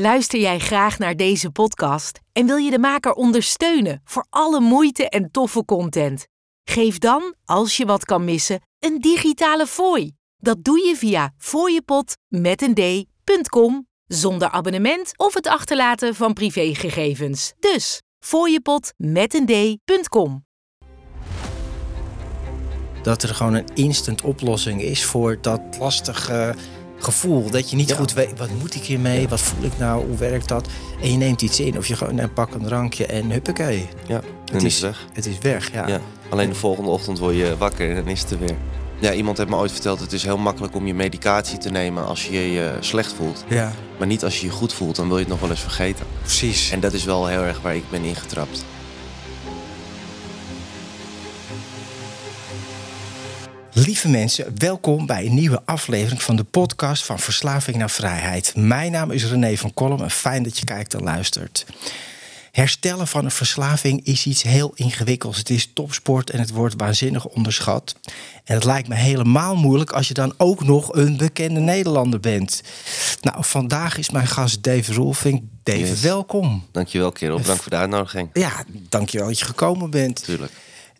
Luister jij graag naar deze podcast en wil je de maker ondersteunen voor alle moeite en toffe content? Geef dan, als je wat kan missen, een digitale fooi. Dat doe je via fooiepot met een zonder abonnement of het achterlaten van privégegevens. Dus fooiepot met een. Dat er gewoon een instant oplossing is voor dat lastige gevoel. Dat je niet Ja. goed weet, wat moet ik hiermee? Wat voel ik nou? Hoe werkt dat? En je neemt iets in of je gewoon een pak een drankje en huppakee. Ja, dan is het weg. Het is weg, ja. Ja. Alleen de volgende ochtend word je wakker en dan is het er weer. Ja, iemand heeft me ooit verteld, het is heel makkelijk om je medicatie te nemen als je je slecht voelt. Ja, Maar niet als je je goed voelt, dan wil je het nog wel eens vergeten. precies. En dat is wel heel erg waar ik ben ingetrapt. Lieve mensen, welkom bij een nieuwe aflevering van de podcast van Verslaving naar Vrijheid. Mijn naam is René van Kolm en fijn dat je kijkt en luistert. Herstellen van een verslaving is iets heel ingewikkelds. Het is topsport en het wordt waanzinnig onderschat. En het lijkt me helemaal moeilijk als je dan ook nog een bekende Nederlander bent. Nou, vandaag is mijn gast Dave Rolfing. Dave, Yes. welkom. Dankjewel kerel, bedankt voor de uitnodiging. Ja, dankjewel dat je gekomen bent. Tuurlijk.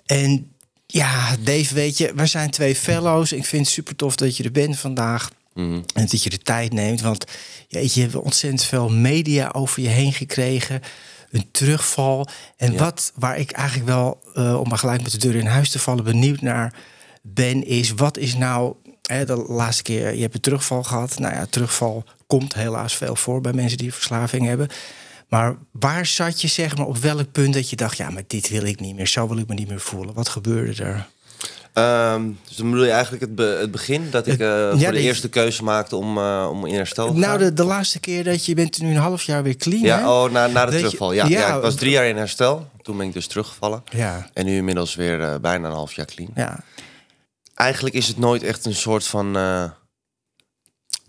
En ja, Dave, weet je, we zijn twee fellows. Ik vind het super tof dat je er bent vandaag. Mhm. En dat je de tijd neemt. Want jeetje, je hebt ontzettend veel media over je heen gekregen. Een terugval. En Ja. wat waar ik eigenlijk wel, eh, om maar gelijk met de deur in huis te vallen, benieuwd naar ben, is wat is nou. Hè, de laatste keer, je hebt een terugval gehad. Nou ja, terugval komt helaas veel voor bij mensen die verslaving hebben. Maar waar zat je, zeg maar, op welk punt dat je dacht: ja, maar dit wil ik niet meer, zo wil ik me niet meer voelen? Wat gebeurde er? Ehm, dus dan bedoel je eigenlijk het, be- het begin, dat ik eh, ja, voor de eerste keuze maakte om, eh, om in herstel te Nou, gaan? de, de laatste keer dat je bent nu een half jaar weer clean. hè? Ja, oh, na, na de Dat je- terugval. Ja, ja, ja, ik was drie jaar in herstel. Toen ben ik dus teruggevallen. ja, En nu inmiddels weer eh, bijna een half jaar clean. ja. Eigenlijk is het nooit echt een soort van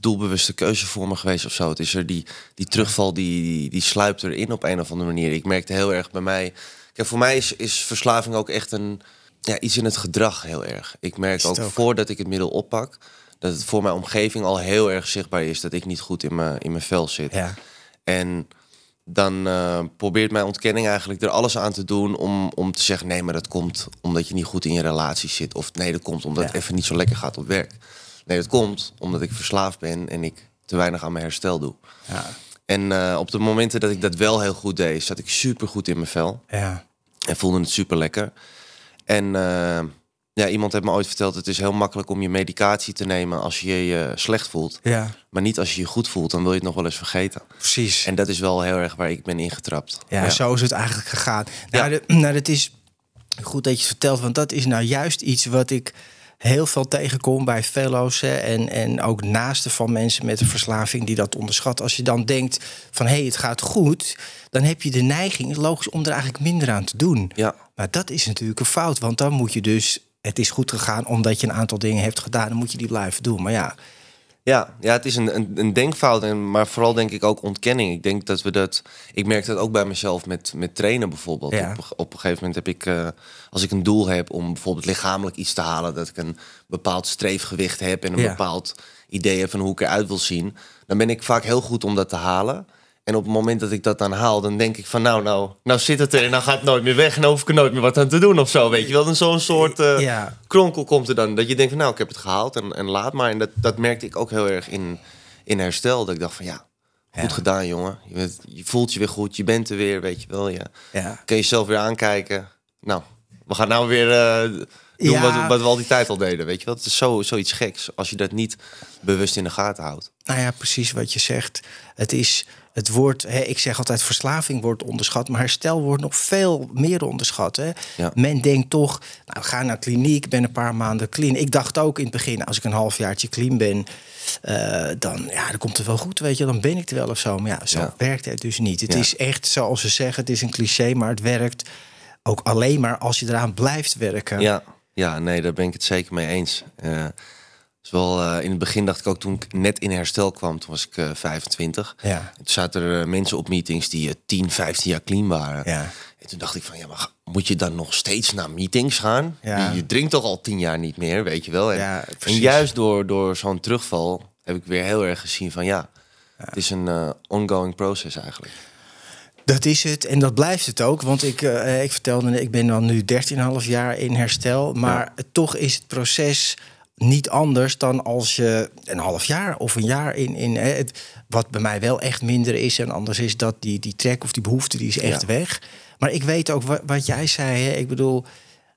doelbewuste keuze voor me geweest of zo. Het is er die, die terugval, die, die, die sluipt erin op een of andere manier. Ik merkte heel erg bij mij... Kijk, voor mij is, is verslaving ook echt een... Ja, iets in het gedrag heel erg. Ik merk ook, ook? voordat ik het middel oppak... dat het voor mijn omgeving al heel erg zichtbaar is... dat ik niet goed in mijn, in mijn vel zit. ja. En dan eh, probeert mijn ontkenning eigenlijk er alles aan te doen om, om te zeggen: nee, maar dat komt omdat je niet goed in je relatie zit. Of nee, dat komt omdat Ja. het even niet zo lekker gaat op werk. Nee, dat komt omdat ik verslaafd ben en ik te weinig aan mijn herstel doe. Ja, En eh, op de momenten dat ik dat wel heel goed deed, zat ik super goed in mijn vel ja, en voelde het super lekker. En eh, ja, iemand heeft me ooit verteld: het is heel makkelijk om je medicatie te nemen als je je slecht voelt. ja, Maar niet als je je goed voelt, dan wil je het nog wel eens vergeten. precies. En dat is wel heel erg waar ik ben ingetrapt. ja, zo is het eigenlijk gegaan. Nou, Ja. de- nou, dat is goed dat je het vertelt, want dat is nou juist iets wat ik heel veel tegenkom bij fellows en, en ook naasten van mensen met een verslaving die dat onderschatten. Als je dan denkt van hé, hey, het gaat goed, dan heb je de neiging, is logisch, om er eigenlijk minder aan te doen. Ja, Maar dat is natuurlijk een fout, want dan moet je dus, het is goed gegaan omdat je een aantal dingen hebt gedaan, dan moet je die blijven doen. Maar ja, ja, ja het is een, een, een denkfout, en, maar vooral denk ik ook ontkenning. Ik denk dat we dat. Ik merk dat ook bij mezelf met, met trainen bijvoorbeeld. Ja. Op, op een gegeven moment heb ik, eh, als ik een doel heb om bijvoorbeeld lichamelijk iets te halen, dat ik een bepaald streefgewicht heb en een Ja. bepaald idee heb van hoe ik eruit wil zien, dan ben ik vaak heel goed om dat te halen. En op het moment dat ik dat dan haal, dan denk ik van nou, nou, nou zit het er en dan gaat het nooit meer weg en dan hoef ik er nooit meer wat aan te doen of zo, weet je wel. Dan zo'n soort eh, ja, kronkel komt er dan. Dat je denkt van nou, ik heb het gehaald en, en laat maar. En dat, dat merkte ik ook heel erg in, in herstel. Dat ik dacht van ja, goed Ja. gedaan jongen. Je, bent- je voelt je weer goed, je bent er weer, weet je wel. Je ja. kan jezelf weer aankijken. Nou, we gaan nou weer eh, doen Ja. wat, wat we al die tijd al deden, weet je wel. Het is zo, zoiets geks als je dat niet bewust in de gaten houdt. Nou ja, precies wat je zegt. Het is het woord, hè, ik zeg altijd verslaving wordt onderschat, maar herstel wordt nog veel meer onderschat. Hè. Ja. Men denkt toch, nou ga naar kliniek, ben een paar maanden clean. Ik dacht ook in het begin, als ik een halfjaartje clean ben, eh, dan, ja, dan komt het wel goed, weet je, dan ben ik er wel of zo. Maar ja, zo Ja. werkt het dus niet. Het Ja. is echt, zoals ze zeggen, het is een cliché, maar het werkt ook alleen maar als je eraan blijft werken. Ja, ja, nee, daar ben ik het zeker mee eens. Eh, is wel, eh, in het begin dacht ik ook toen ik net in herstel kwam, toen was ik eh 25. Ja. En toen zaten er eh, mensen op meetings die eh, 10, 15 jaar clean waren. Ja. En toen dacht ik van, ja, maar moet je dan nog steeds naar meetings gaan? Ja. Je, je drinkt toch al 10 jaar niet meer, weet je wel? En, Ja, en juist door, door zo'n terugval heb ik weer heel erg gezien van, ja, Het is een ongoing process eigenlijk. Dat is het en dat blijft het ook. Want ik, uh, ik vertelde, ik ben dan nu 13,5 jaar in herstel. Maar toch is het proces niet anders dan als je een half jaar of een jaar in. in het, wat bij mij wel echt minder is en anders is dat die, die trek of die behoefte die is echt weg. Maar ik weet ook wat, wat jij zei. Hè? Ik bedoel,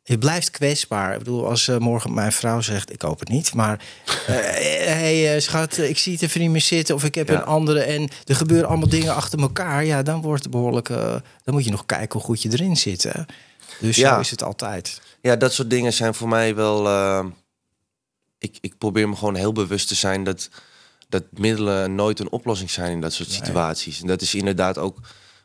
je blijft kwetsbaar. Ik bedoel, als uh, morgen mijn vrouw zegt, ik hoop het niet, maar uh, hey schat, ik zie het even niet meer zitten of ik heb een andere en er gebeuren allemaal dingen achter elkaar. Ja, dan wordt het behoorlijk. dan moet je nog kijken hoe goed je erin zit. Hè? Dus ja. zo is het altijd. Ja, dat soort dingen zijn voor mij wel. Ik, ik probeer me gewoon heel bewust te zijn dat dat middelen nooit een oplossing zijn in dat soort situaties. En dat is inderdaad ook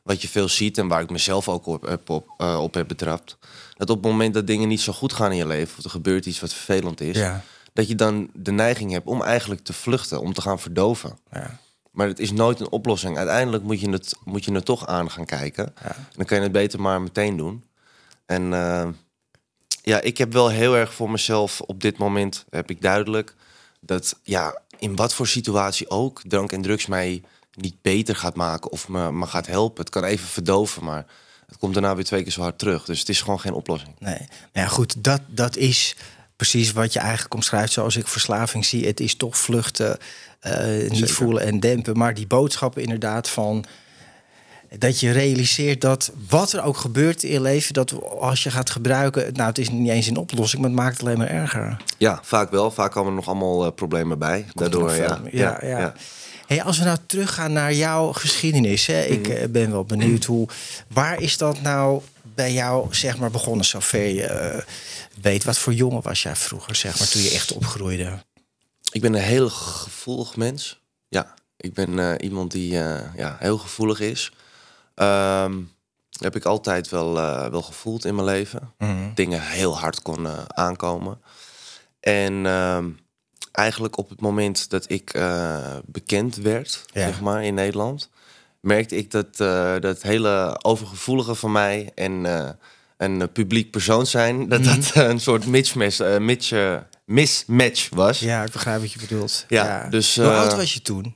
wat je veel ziet en waar ik mezelf ook op heb, op, uh, op heb betrapt. Dat op het moment dat dingen niet zo goed gaan in je leven, of er gebeurt iets wat vervelend is, ja. dat je dan de neiging hebt om eigenlijk te vluchten, om te gaan verdoven. Ja. Maar het is nooit een oplossing. Uiteindelijk moet je het, moet je het toch aan gaan kijken. Ja. En dan kan je het beter maar meteen doen. En uh, ja, ik heb wel heel erg voor mezelf op dit moment, heb ik duidelijk, dat ja, in wat voor situatie ook drank en drugs mij niet beter gaat maken of me, me gaat helpen. Het kan even verdoven, maar het komt daarna weer twee keer zo hard terug. Dus het is gewoon geen oplossing. Nee, nou ja, goed, dat, dat is precies wat je eigenlijk omschrijft zoals ik verslaving zie. Het is toch vluchten, uh, niet voelen en dempen. Maar die boodschappen inderdaad van dat je realiseert dat wat er ook gebeurt in je leven, dat als je gaat gebruiken, nou het is niet eens een oplossing, maar het maakt het alleen maar erger. Ja, vaak wel. Vaak komen er nog allemaal uh, problemen bij. Daardoor, ja. ja. ja, ja. Hey, als we nou teruggaan naar jouw geschiedenis, hè, ik mhm. eh, ben wel benieuwd hoe, waar is dat nou bij jou zeg maar begonnen, zover je uh, weet. Wat voor jongen was jij vroeger, zeg maar, toen je echt opgroeide? Ik ben een heel gevoelig mens. Ja, ik ben iemand die ja, heel gevoelig is. Um, heb ik altijd wel, uh, wel gevoeld in mijn leven. Mm Dingen heel hard kon uh, aankomen. En um, eigenlijk op het moment dat ik uh, bekend werd, ja. zeg maar, in Nederland, merkte ik dat dat hele overgevoelige van mij en een publiek persoon zijn, dat mm dat een soort mismatch, mismatch was. Ja, ik begrijp wat je bedoelt. Ja, ja. Dus, Hoe oud was je toen?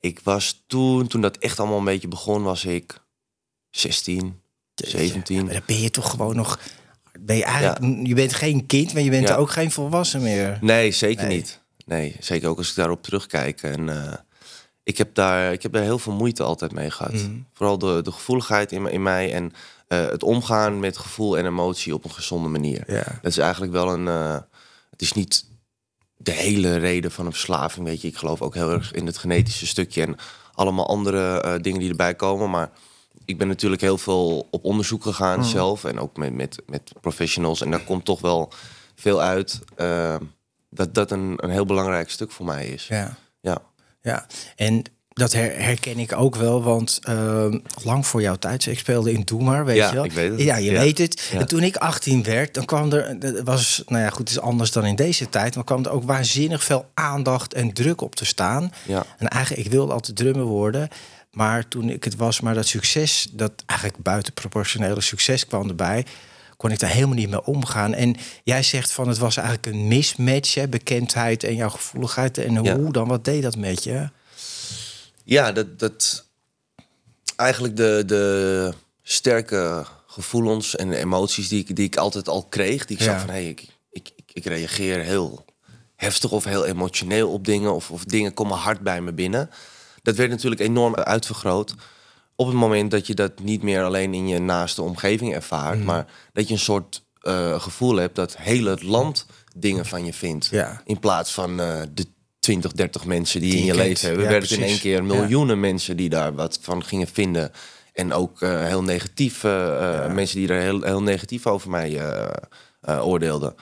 Ik was toen, toen dat echt allemaal een beetje begon, was ik 16, 17. Ja, maar dan ben je toch gewoon nog. Ben je, eigenlijk, je bent geen kind, maar je bent ook geen volwassen meer. Nee, zeker niet. Nee, zeker ook als ik daarop terugkijk. En uh, ik, heb daar, ik heb daar heel veel moeite altijd mee gehad. Mm. Vooral de, de gevoeligheid in, in mij en uh, het omgaan met gevoel en emotie op een gezonde manier. Dat is eigenlijk wel een. Uh, het is niet de hele reden van een verslaving. Weet je, ik geloof ook heel erg in het genetische stukje en allemaal andere dingen die erbij komen. Maar ik ben natuurlijk heel veel op onderzoek gegaan mm. zelf. En ook met, met, met professionals. En daar komt toch wel veel uit. Uh, dat dat een, een heel belangrijk stuk voor mij is. Ja. Ja. ja. En dat herken ik ook wel, want uh, lang voor jouw tijd, ik speelde in Doe maar, weet ja, je wel. Ik weet het. Ja, je weet het. En toen ik 18 werd, dan kwam er, was, nou ja, goed, het is anders dan in deze tijd, maar kwam er ook waanzinnig veel aandacht en druk op te staan. Ja. En eigenlijk, ik wilde altijd drummer worden. Maar toen ik het was, maar dat succes, dat eigenlijk buitenproportionele succes kwam erbij, kon ik daar helemaal niet mee omgaan. En jij zegt van het was eigenlijk een mismatch, hè, bekendheid en jouw gevoeligheid. En hoe dan, wat deed dat met je? Ja, dat, dat eigenlijk de, de sterke gevoelens en emoties die ik, die ik altijd al kreeg, die ik ja. zag van hé, hey, ik, ik, ik reageer heel heftig of heel emotioneel op dingen, of, of dingen komen hard bij me binnen dat werd natuurlijk enorm uitvergroot. Op het moment dat je dat niet meer alleen in je naaste omgeving ervaart, mhm. maar dat je een soort uh, gevoel hebt dat heel het land dingen van je vindt. Ja. In plaats van uh, de 20, 30 mensen die, in je leven hebben. Ja, in één keer miljoenen mensen die daar wat van gingen vinden. En ook uh, heel negatief, mensen die er heel, heel negatief over mij oordeelden.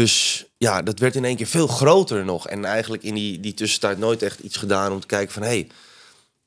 Dus ja, dat werd in één keer veel groter nog. En eigenlijk in die, die tussentijd nooit echt iets gedaan om te kijken van... hé, hey,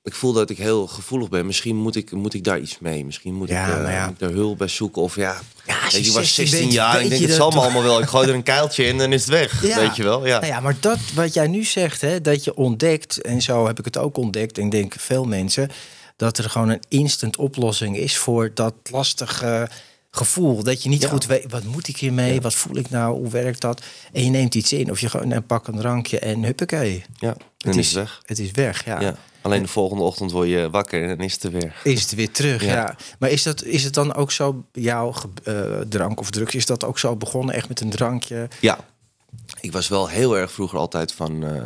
ik voel dat ik heel gevoelig ben. Misschien moet ik, moet ik daar iets mee. Misschien moet, ja, ik, uh, ja. moet ik daar hulp bij zoeken. Of ja, ja je, was 16 jaar. Ik denk, het zal me allemaal wel. Ik gooi er een kuiltje in en dan is het weg. Ja. Weet je wel? Ja. Nou ja, maar dat wat jij nu zegt, hè, dat je ontdekt... en zo heb ik het ook ontdekt, en denk veel mensen... dat er gewoon een instant oplossing is voor dat lastige gevoel. Dat je niet Ja. goed weet, wat moet ik hiermee? Wat voel ik nou? Hoe werkt dat? En je neemt iets in. Of je gewoon een pak een drankje en huppakee. Ja, Het is het weg. Het is weg, ja. Ja. Alleen de volgende ochtend word je wakker en dan is het er weer. Is het weer terug, ja. Ja. Maar is, dat, is het dan ook zo, jouw eh, drank of drugs, is dat ook zo begonnen? Echt met een drankje? Ja, ik was wel heel erg vroeger altijd van, eh,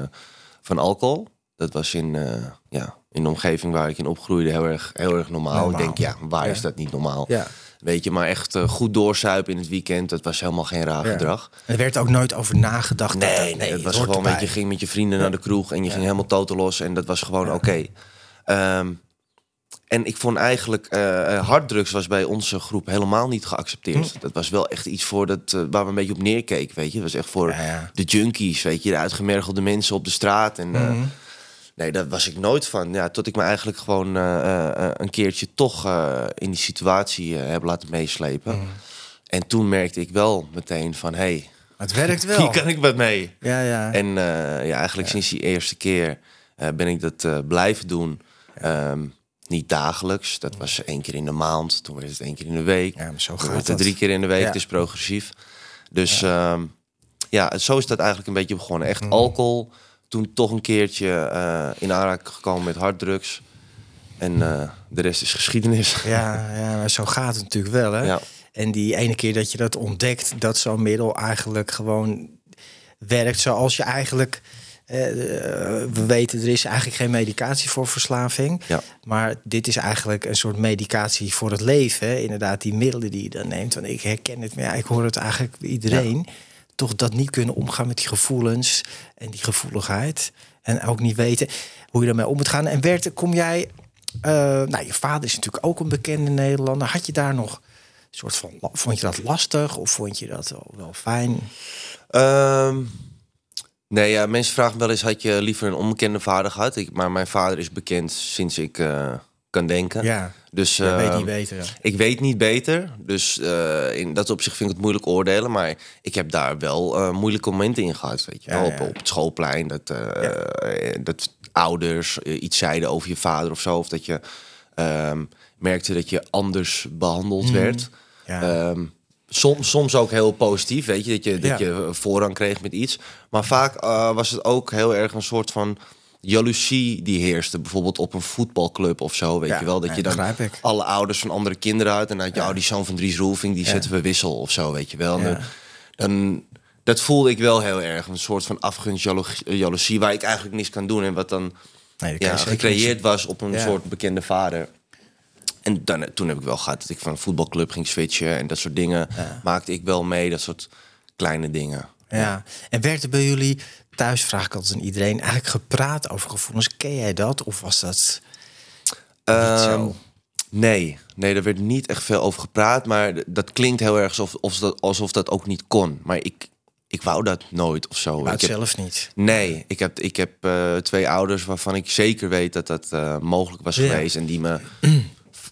van alcohol. Dat was in, eh, ja, in de omgeving waar ik in opgroeide heel erg, heel erg normaal. Normaal. Ik denk, ja, waar Ja. is dat niet normaal? Ja. Weet je, maar echt eh, goed doorzuipen in het weekend, dat was helemaal geen raar Ja. gedrag. Er werd ook nooit over nagedacht. dat- Nee, nee, het was gewoon, weet je, ging met je vrienden naar de kroeg en je ging helemaal toten los en dat was gewoon oké. Ehm, en ik vond eigenlijk, eh, harddrugs was bij onze groep helemaal niet geaccepteerd. Hm. Dat was wel echt iets voor dat, waar we een beetje op neerkeken, weet je. Dat was echt voor de junkies, weet je, de uitgemergelde mensen op de straat. En, Mhm. Nee, daar was ik nooit van. Ja, tot ik me eigenlijk gewoon eh, eh, eh, een keertje toch in die situatie heb laten meeslepen. Mhm. En toen merkte ik wel meteen van, hé, hey, Het werkt wel. hier kan ik wat mee. Ja, ja. En ja, eigenlijk sinds die eerste keer ben ik dat blijven doen. Ehm, niet dagelijks, dat was één keer in de maand. Toen werd het één keer in de week. Ja, maar zo gaat het dat. drie keer in de week, Ja. het is progressief. Dus ja. ja, zo is dat eigenlijk een beetje begonnen. Echt Mhm. alcohol, toen toch een keertje eh, in aanraking gekomen met harddrugs. En eh, de rest is geschiedenis. Ja, ja, maar zo gaat het natuurlijk wel, hè? Ja. En die ene keer dat je dat ontdekt, dat zo'n middel eigenlijk gewoon werkt zoals je eigenlijk... eh, we weten, er is eigenlijk geen medicatie voor verslaving. Ja. Maar dit is eigenlijk een soort medicatie voor het leven. Hè? Inderdaad, die middelen die je dan neemt. Want ik herken het, maar ja, ik hoor het eigenlijk bij iedereen. Toch dat niet kunnen omgaan met die gevoelens en die gevoeligheid. En ook niet weten hoe je daarmee om moet gaan. En Bert, kom jij... eh, nou, je vader is natuurlijk ook een bekende Nederlander. Had je daar nog een soort van... Vond je dat lastig of vond je dat wel, wel fijn? Ehm, nee, ja, mensen vragen wel eens, had je liever een onbekende vader gehad? Ik, maar mijn vader is bekend sinds ik eh, kan denken. Ja, Dus weet ehm, niet beter. ja. Ik weet niet beter, dus eh, in dat opzicht vind ik het moeilijk oordelen. Maar ik heb daar wel eh, moeilijke momenten in gehad, weet je Ja, wel. ja. Op, op het schoolplein, dat, eh, dat ouders iets zeiden over je vader of zo. Of dat je ehm, merkte dat je anders behandeld werd. Mhm. Ja. Ehm, soms, soms ook heel positief, weet je, dat je, dat je voorrang kreeg met iets. Maar vaak was het ook heel erg een soort van jaloezie die heerste. Bijvoorbeeld op een voetbalclub of zo, weet Ja, je wel. Dat ja, je dan alle ouders van andere kinderen uit. En dan had je, oh, die zoon van Dries Roelving, die zetten we wissel of zo, weet je wel. En Ja. dan- dat voelde ik wel heel erg. Een soort van afgunst, jalo- jaloezie, waar ik eigenlijk niks kan doen. En wat dan Nee, ja, gecreëerd was op een Ja. soort bekende vader. En dan, toen heb ik wel gehad dat ik van een voetbalclub ging switchen. En dat soort dingen maakte ik wel mee. Dat soort kleine dingen. Ja, en werd er bij jullie thuis, vraag ik altijd aan iedereen, eigenlijk gepraat over gevoelens? Ken jij dat? Of was dat niet Ehm, zo? Nee, nee, er werd niet echt veel over gepraat. Maar dat klinkt heel erg alsof, of dat, alsof dat ook niet kon. Maar ik, ik wou dat nooit of zo. Ik het heb, zelf niet. nee, ik heb, ik heb eh, twee ouders waarvan ik zeker weet dat dat eh, mogelijk was geweest. En die me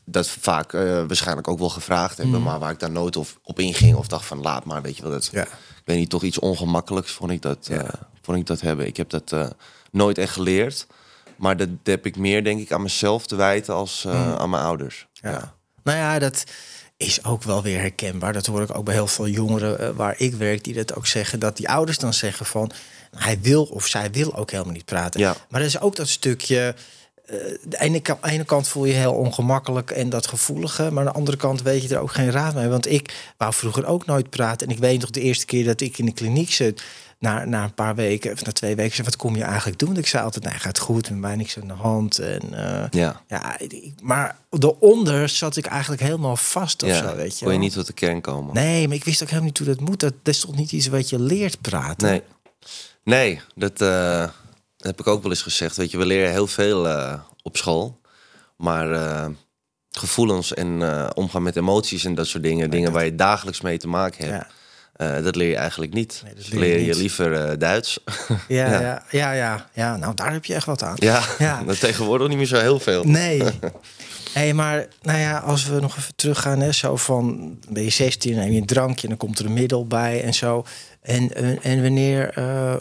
dat vaak eh, waarschijnlijk ook wel gevraagd hebben. Maar waar ik daar nooit of, op inging of dacht van laat maar. Weet je wel, dat, Ja. ik weet niet, toch iets ongemakkelijks vond ik dat, Ja. Vond ik dat hebben. Ik heb dat eh, nooit echt geleerd. Maar dat heb ik meer, denk ik, aan mezelf te wijten als eh, aan mijn ouders. Ja. Nou ja, dat is ook wel weer herkenbaar. Dat hoor ik ook bij heel veel jongeren eh, waar ik werk, die dat ook zeggen. Dat die ouders dan zeggen van hij wil of zij wil ook helemaal niet praten. Ja. Maar er is ook dat stukje. de ene, ka- ene kant voel je heel ongemakkelijk en dat gevoelige. Maar aan de andere kant weet je er ook geen raad mee. Want ik wou vroeger ook nooit praten. En ik weet nog de eerste keer dat ik in de kliniek zit. Na, na een paar weken, of na twee weken, zei, wat kom je eigenlijk doen? Ik zei altijd, nee, gaat goed, met mij niks aan de hand. En, eh, Ja, ja, maar daaronder zat ik eigenlijk helemaal vast of ja. zo, weet je kon je niet tot de kern komen. Nee, maar ik wist ook helemaal niet hoe dat moet. Dat, dat is toch niet iets wat je leert praten? Nee, nee dat, eh, dat heb ik ook wel eens gezegd. Weet je, we leren heel veel eh, op school. Maar gevoelens en omgaan met emoties en dat soort dingen, dingen waar je dagelijks mee te maken hebt, Eh, dat leer je eigenlijk niet. Nee, dat Dus leer je leer je niet. liever eh, Duits. Ja, Ja. ja. Ja, ja, ja, Nou, daar heb je echt wat aan. ja, Ja. dat tegenwoordig niet meer zo heel veel. Nee. hey, maar nou ja, als we nog even teruggaan, hè, zo van ben je 16, neem je een drankje en dan komt er een middel bij en zo. En, en, en wanneer, eh,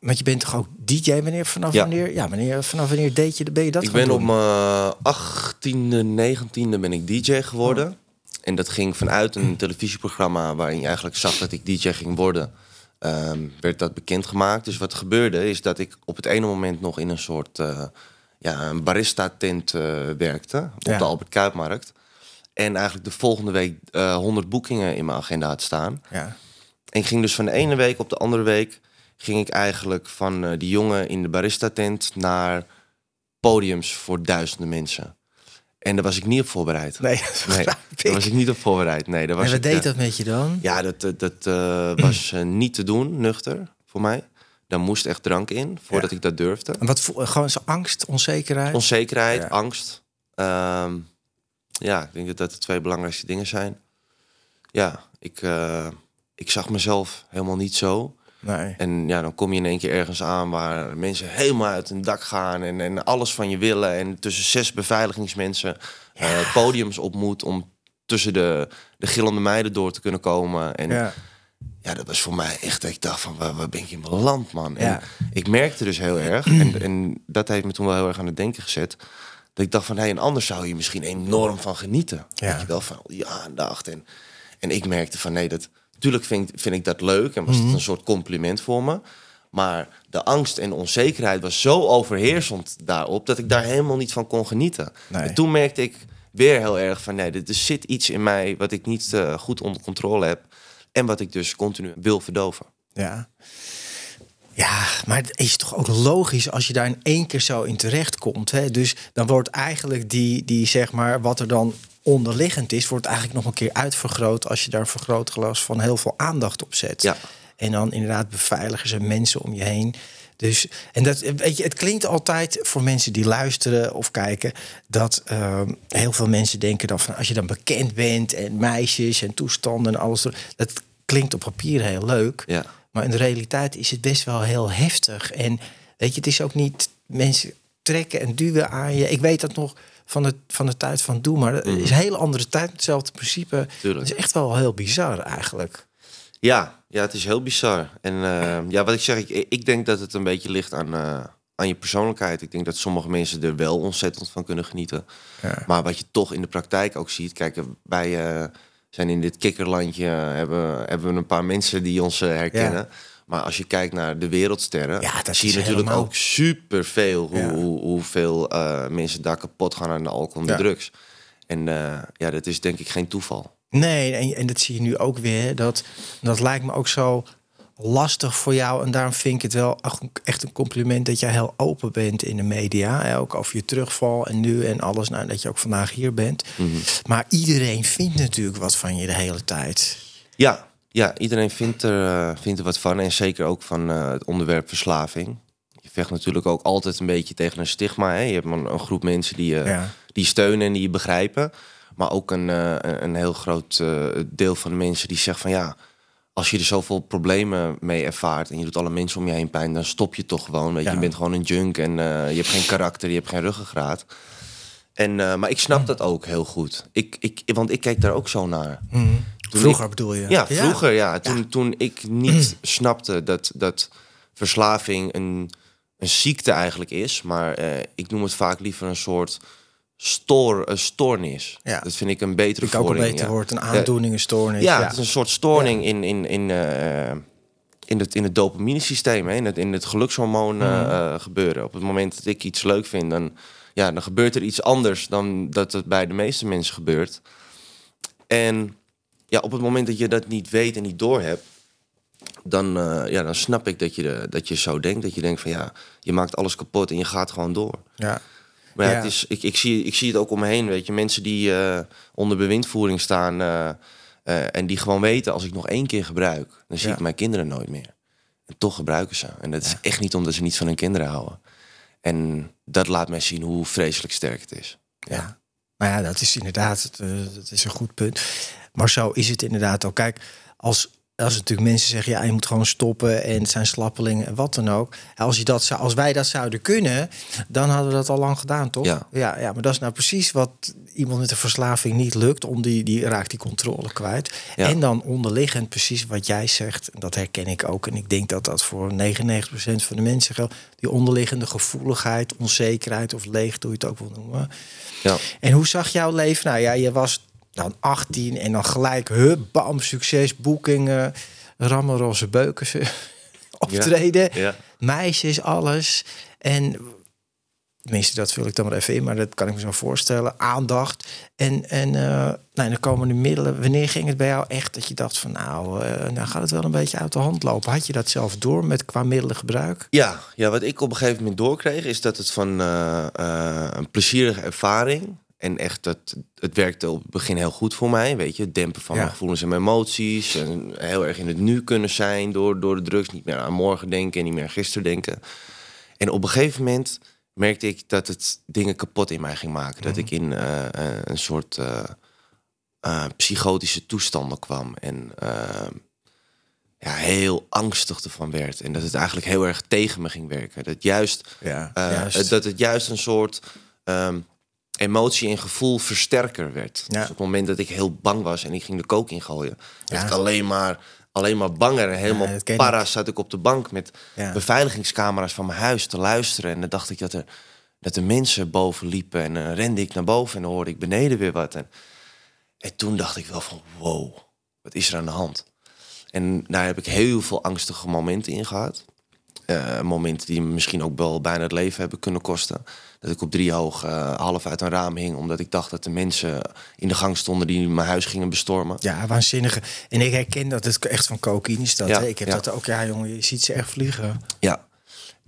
want je bent toch ook DJ? Wanneer vanaf Ja. wanneer? Ja, wanneer vanaf wanneer deed je? Ben je dat Ik ben op doen? mijn 18e, 19e ben ik DJ geworden. En dat ging vanuit een televisieprogramma waarin je eigenlijk zag dat ik DJ ging worden. ehm, werd dat bekendgemaakt. Dus wat gebeurde is dat ik op het ene moment nog in een soort eh, ja, een barista-tent eh, werkte. Op Ja. de Albert Kuipmarkt. En eigenlijk de volgende week eh 100 boekingen in mijn agenda had staan. Ja. En ik ging dus van de ene week op de andere week... ging ik eigenlijk van die jongen in de barista-tent... naar podiums voor duizenden mensen. En daar was ik niet op voorbereid. Nee, Nee, daar was ik niet op voorbereid. Nee, daar was En wat ik, deed eh, dat met je dan? Ja, dat, dat, dat eh, was eh, niet te doen, nuchter, voor mij. Daar moest echt drank in, voordat Ja. ik dat durfde. En wat voel- gewoon zo angst, onzekerheid? Onzekerheid, Ja. angst. Ehm, ja, ik denk dat dat de twee belangrijkste dingen zijn. Ja, ik, eh, ik zag mezelf helemaal niet zo. Nee. En ja, dan kom je in één keer ergens aan waar mensen helemaal uit hun dak gaan en, en alles van je willen. En tussen zes beveiligingsmensen eh, podiums op moet om tussen de, de gillende meiden door te kunnen komen. En ja. Ja. dat was voor mij echt, ik dacht van, waar, waar ben ik in mijn land, man? En ik merkte dus heel erg, en, en dat heeft me toen wel heel erg aan het denken gezet, dat ik dacht van, hé, hey, en anders zou je misschien enorm van genieten. Ja. Weet je wel, van ja, aandacht. En, en ik merkte van, nee, dat, natuurlijk vind, ik- vind ik dat leuk en was Mhm. het een soort compliment voor me. Maar de angst en onzekerheid was zo overheersend daarop dat ik daar helemaal niet van kon genieten. Nee. En toen merkte ik weer heel erg van nee, er er zit iets in mij wat ik niet eh, goed onder controle heb. En wat ik dus continu wil verdoven. Ja. Ja, maar het is toch ook logisch als je daar in één keer zo in terecht komt. Hè? Dus dan wordt eigenlijk die, die, zeg maar, wat er dan onderliggend is, wordt eigenlijk nog een keer uitvergroot als je daar een vergrootglas van heel veel aandacht op zet. Ja. En dan inderdaad beveiligers en mensen om je heen. Dus, en dat, weet je, het klinkt altijd voor mensen die luisteren of kijken, dat ehm, heel veel mensen denken dan van als je dan bekend bent en meisjes en toestanden en alles, dat klinkt op papier heel leuk. Ja. Maar in de realiteit is het best wel heel heftig. En weet je, het is ook niet mensen trekken en duwen aan je. Ik weet dat nog van de, van de tijd van Doe, maar het is een hele andere tijd. Hetzelfde principe. Tuurlijk. Het is echt wel heel bizar eigenlijk. Ja, ja, het is heel bizar. En eh, ja, wat ik zeg, ik, ik denk dat het een beetje ligt aan, eh, aan je persoonlijkheid. Ik denk dat sommige mensen er wel ontzettend van kunnen genieten. Ja. Maar wat je toch in de praktijk ook ziet, kijk, wij eh, zijn in dit kikkerlandje, hebben, hebben we een paar mensen die ons eh, herkennen. Maar als je kijkt naar de wereldsterren, Ja, dat zie je natuurlijk helemaal- ook superveel hoe, Ja. hoe, hoeveel eh, mensen daar kapot gaan aan de alcohol en de drugs. En eh, ja, dat is denk ik geen toeval. Nee, en, en dat zie je nu ook weer. Dat, dat lijkt me ook zo lastig voor jou. En daarom vind ik het wel echt een- compliment dat jij heel open bent in de media. Ook over je terugval en nu en alles. Nou, dat je ook vandaag hier bent. Maar iedereen vindt natuurlijk wat van je de hele tijd. Ja, ja iedereen vindt er, eh, vindt er wat van. En zeker ook van eh, het onderwerp verslaving. Je vecht natuurlijk ook altijd een beetje tegen een stigma. Hè? Je hebt een, een groep mensen die, je Ja. die steunen en die je begrijpen. Maar ook een, eh, een- heel groot eh, deel van de mensen die zegt van ja... Als je er zoveel problemen mee ervaart en je doet alle mensen om je heen pijn, dan stop je toch gewoon. Weet je, Ja. je bent gewoon een junk en eh, je hebt geen karakter, je hebt geen ruggengraat. En, eh, maar ik snap dat ook heel goed. Ik, ik, want ik keek daar ook zo naar. Toen Vroeger ik- bedoel je? ja, vroeger ja. Toen, toen ik niet snapte dat, dat verslaving een, een ziekte eigenlijk is. Maar eh, ik noem het vaak liever een soort stoor, een stoornis. Ja. Dat vind ik een betere Ik ook een beter ja. woord. Een aandoening, een stoornis. Ja, het is een soort stoorning in, in, in, eh, in, het, in het dopaminesysteem. Hè? In, het, in het gelukshormoon Mhm. eh, gebeuren. Op het moment dat ik iets leuk vind, dan, ja, dan gebeurt er iets anders dan dat het bij de meeste mensen gebeurt. En ja, op het moment dat je dat niet weet en niet doorhebt, dan, eh, ja, dan snap ik dat je, de, dat je zo denkt. Dat je denkt van ja, je maakt alles kapot en je gaat gewoon door. Ja. Maar ja, Ja. Het is, ik, ik, zie, ik zie het ook om me heen, weet je. Mensen die eh, onder bewindvoering staan eh, en die gewoon weten... als ik nog één keer gebruik, dan zie Ja. ik mijn kinderen nooit meer. En toch gebruiken ze. En dat is echt niet omdat ze niet van hun kinderen houden. En dat laat mij zien hoe vreselijk sterk het is. Ja. Nou ja, dat is inderdaad het, dat is een goed punt. Maar zo is het inderdaad ook. Kijk, als, als natuurlijk mensen zeggen, ja, je moet gewoon stoppen en het zijn slappelingen en wat dan ook. Als, je dat zou, als wij dat zouden kunnen, dan hadden we dat al lang gedaan, toch? Ja. ja, ja maar dat is nou precies wat iemand met een verslaving niet lukt. Om die, die raakt die controle kwijt. Ja. En dan onderliggend precies wat jij zegt. En dat herken ik ook. En ik denk dat dat voor 99% van de mensen geldt. Die onderliggende gevoeligheid, onzekerheid of leeg, hoe je het ook wil noemen. Ja. En hoe zag jouw leven? Nou ja, je was dan 18 en dan gelijk, hup, bam, succes, boekingen, rammen, roze beuken, optreden, Ja. meisjes, alles. En tenminste, dat vul ik dan maar even in, maar dat kan ik me zo voorstellen. Aandacht. En, en eh, nou, dan komen de middelen. Wanneer ging het bij jou echt dat je dacht van nou, eh nou gaat het wel een beetje uit de hand lopen? Had je dat zelf door met qua middelengebruik? Ja, ja, wat ik op een gegeven moment doorkreeg, is dat het van eh, eh, een plezierige ervaring. En echt, dat, het werkte op het begin heel goed voor mij. Weet je, het dempen van Ja. mijn gevoelens en mijn emoties. En heel erg in het nu kunnen zijn door, door de drugs. Niet meer aan morgen denken en niet meer aan gisteren denken. En op een gegeven moment merkte ik dat het dingen kapot in mij ging maken. Dat ik in eh, eh, een soort eh, eh, psychotische toestanden kwam. En eh, ja, heel angstig ervan werd. En dat het eigenlijk heel erg tegen me ging werken. Dat juist, Ja, juist. Dat het juist een soort ehm, emotie en gevoel versterker werd. Ja. Dus op het moment dat ik heel bang was en ik ging de kook ingooien, Ja. ik alleen maar, alleen maar banger. En helemaal ik. para zat ik op de bank met Ja. beveiligingscamera's van mijn huis te luisteren. En dan dacht ik dat er, dat er mensen boven liepen. En dan rende ik naar boven en dan hoorde ik beneden weer wat. En, en toen dacht ik wel van wow, wat is er aan de hand? En daar heb ik heel veel angstige momenten in gehad. Eh, momenten die me misschien ook wel bijna het leven hebben kunnen kosten. Dat ik op drie hoog eh, half uit een raam hing... omdat ik dacht dat de mensen in de gang stonden... die mijn huis gingen bestormen. Ja, waanzinnige. En ik herken dat het echt van cocaïne is dat. Ja, hè? Ik heb ja. dat ook. Ja, jongen, je ziet ze echt vliegen. Ja.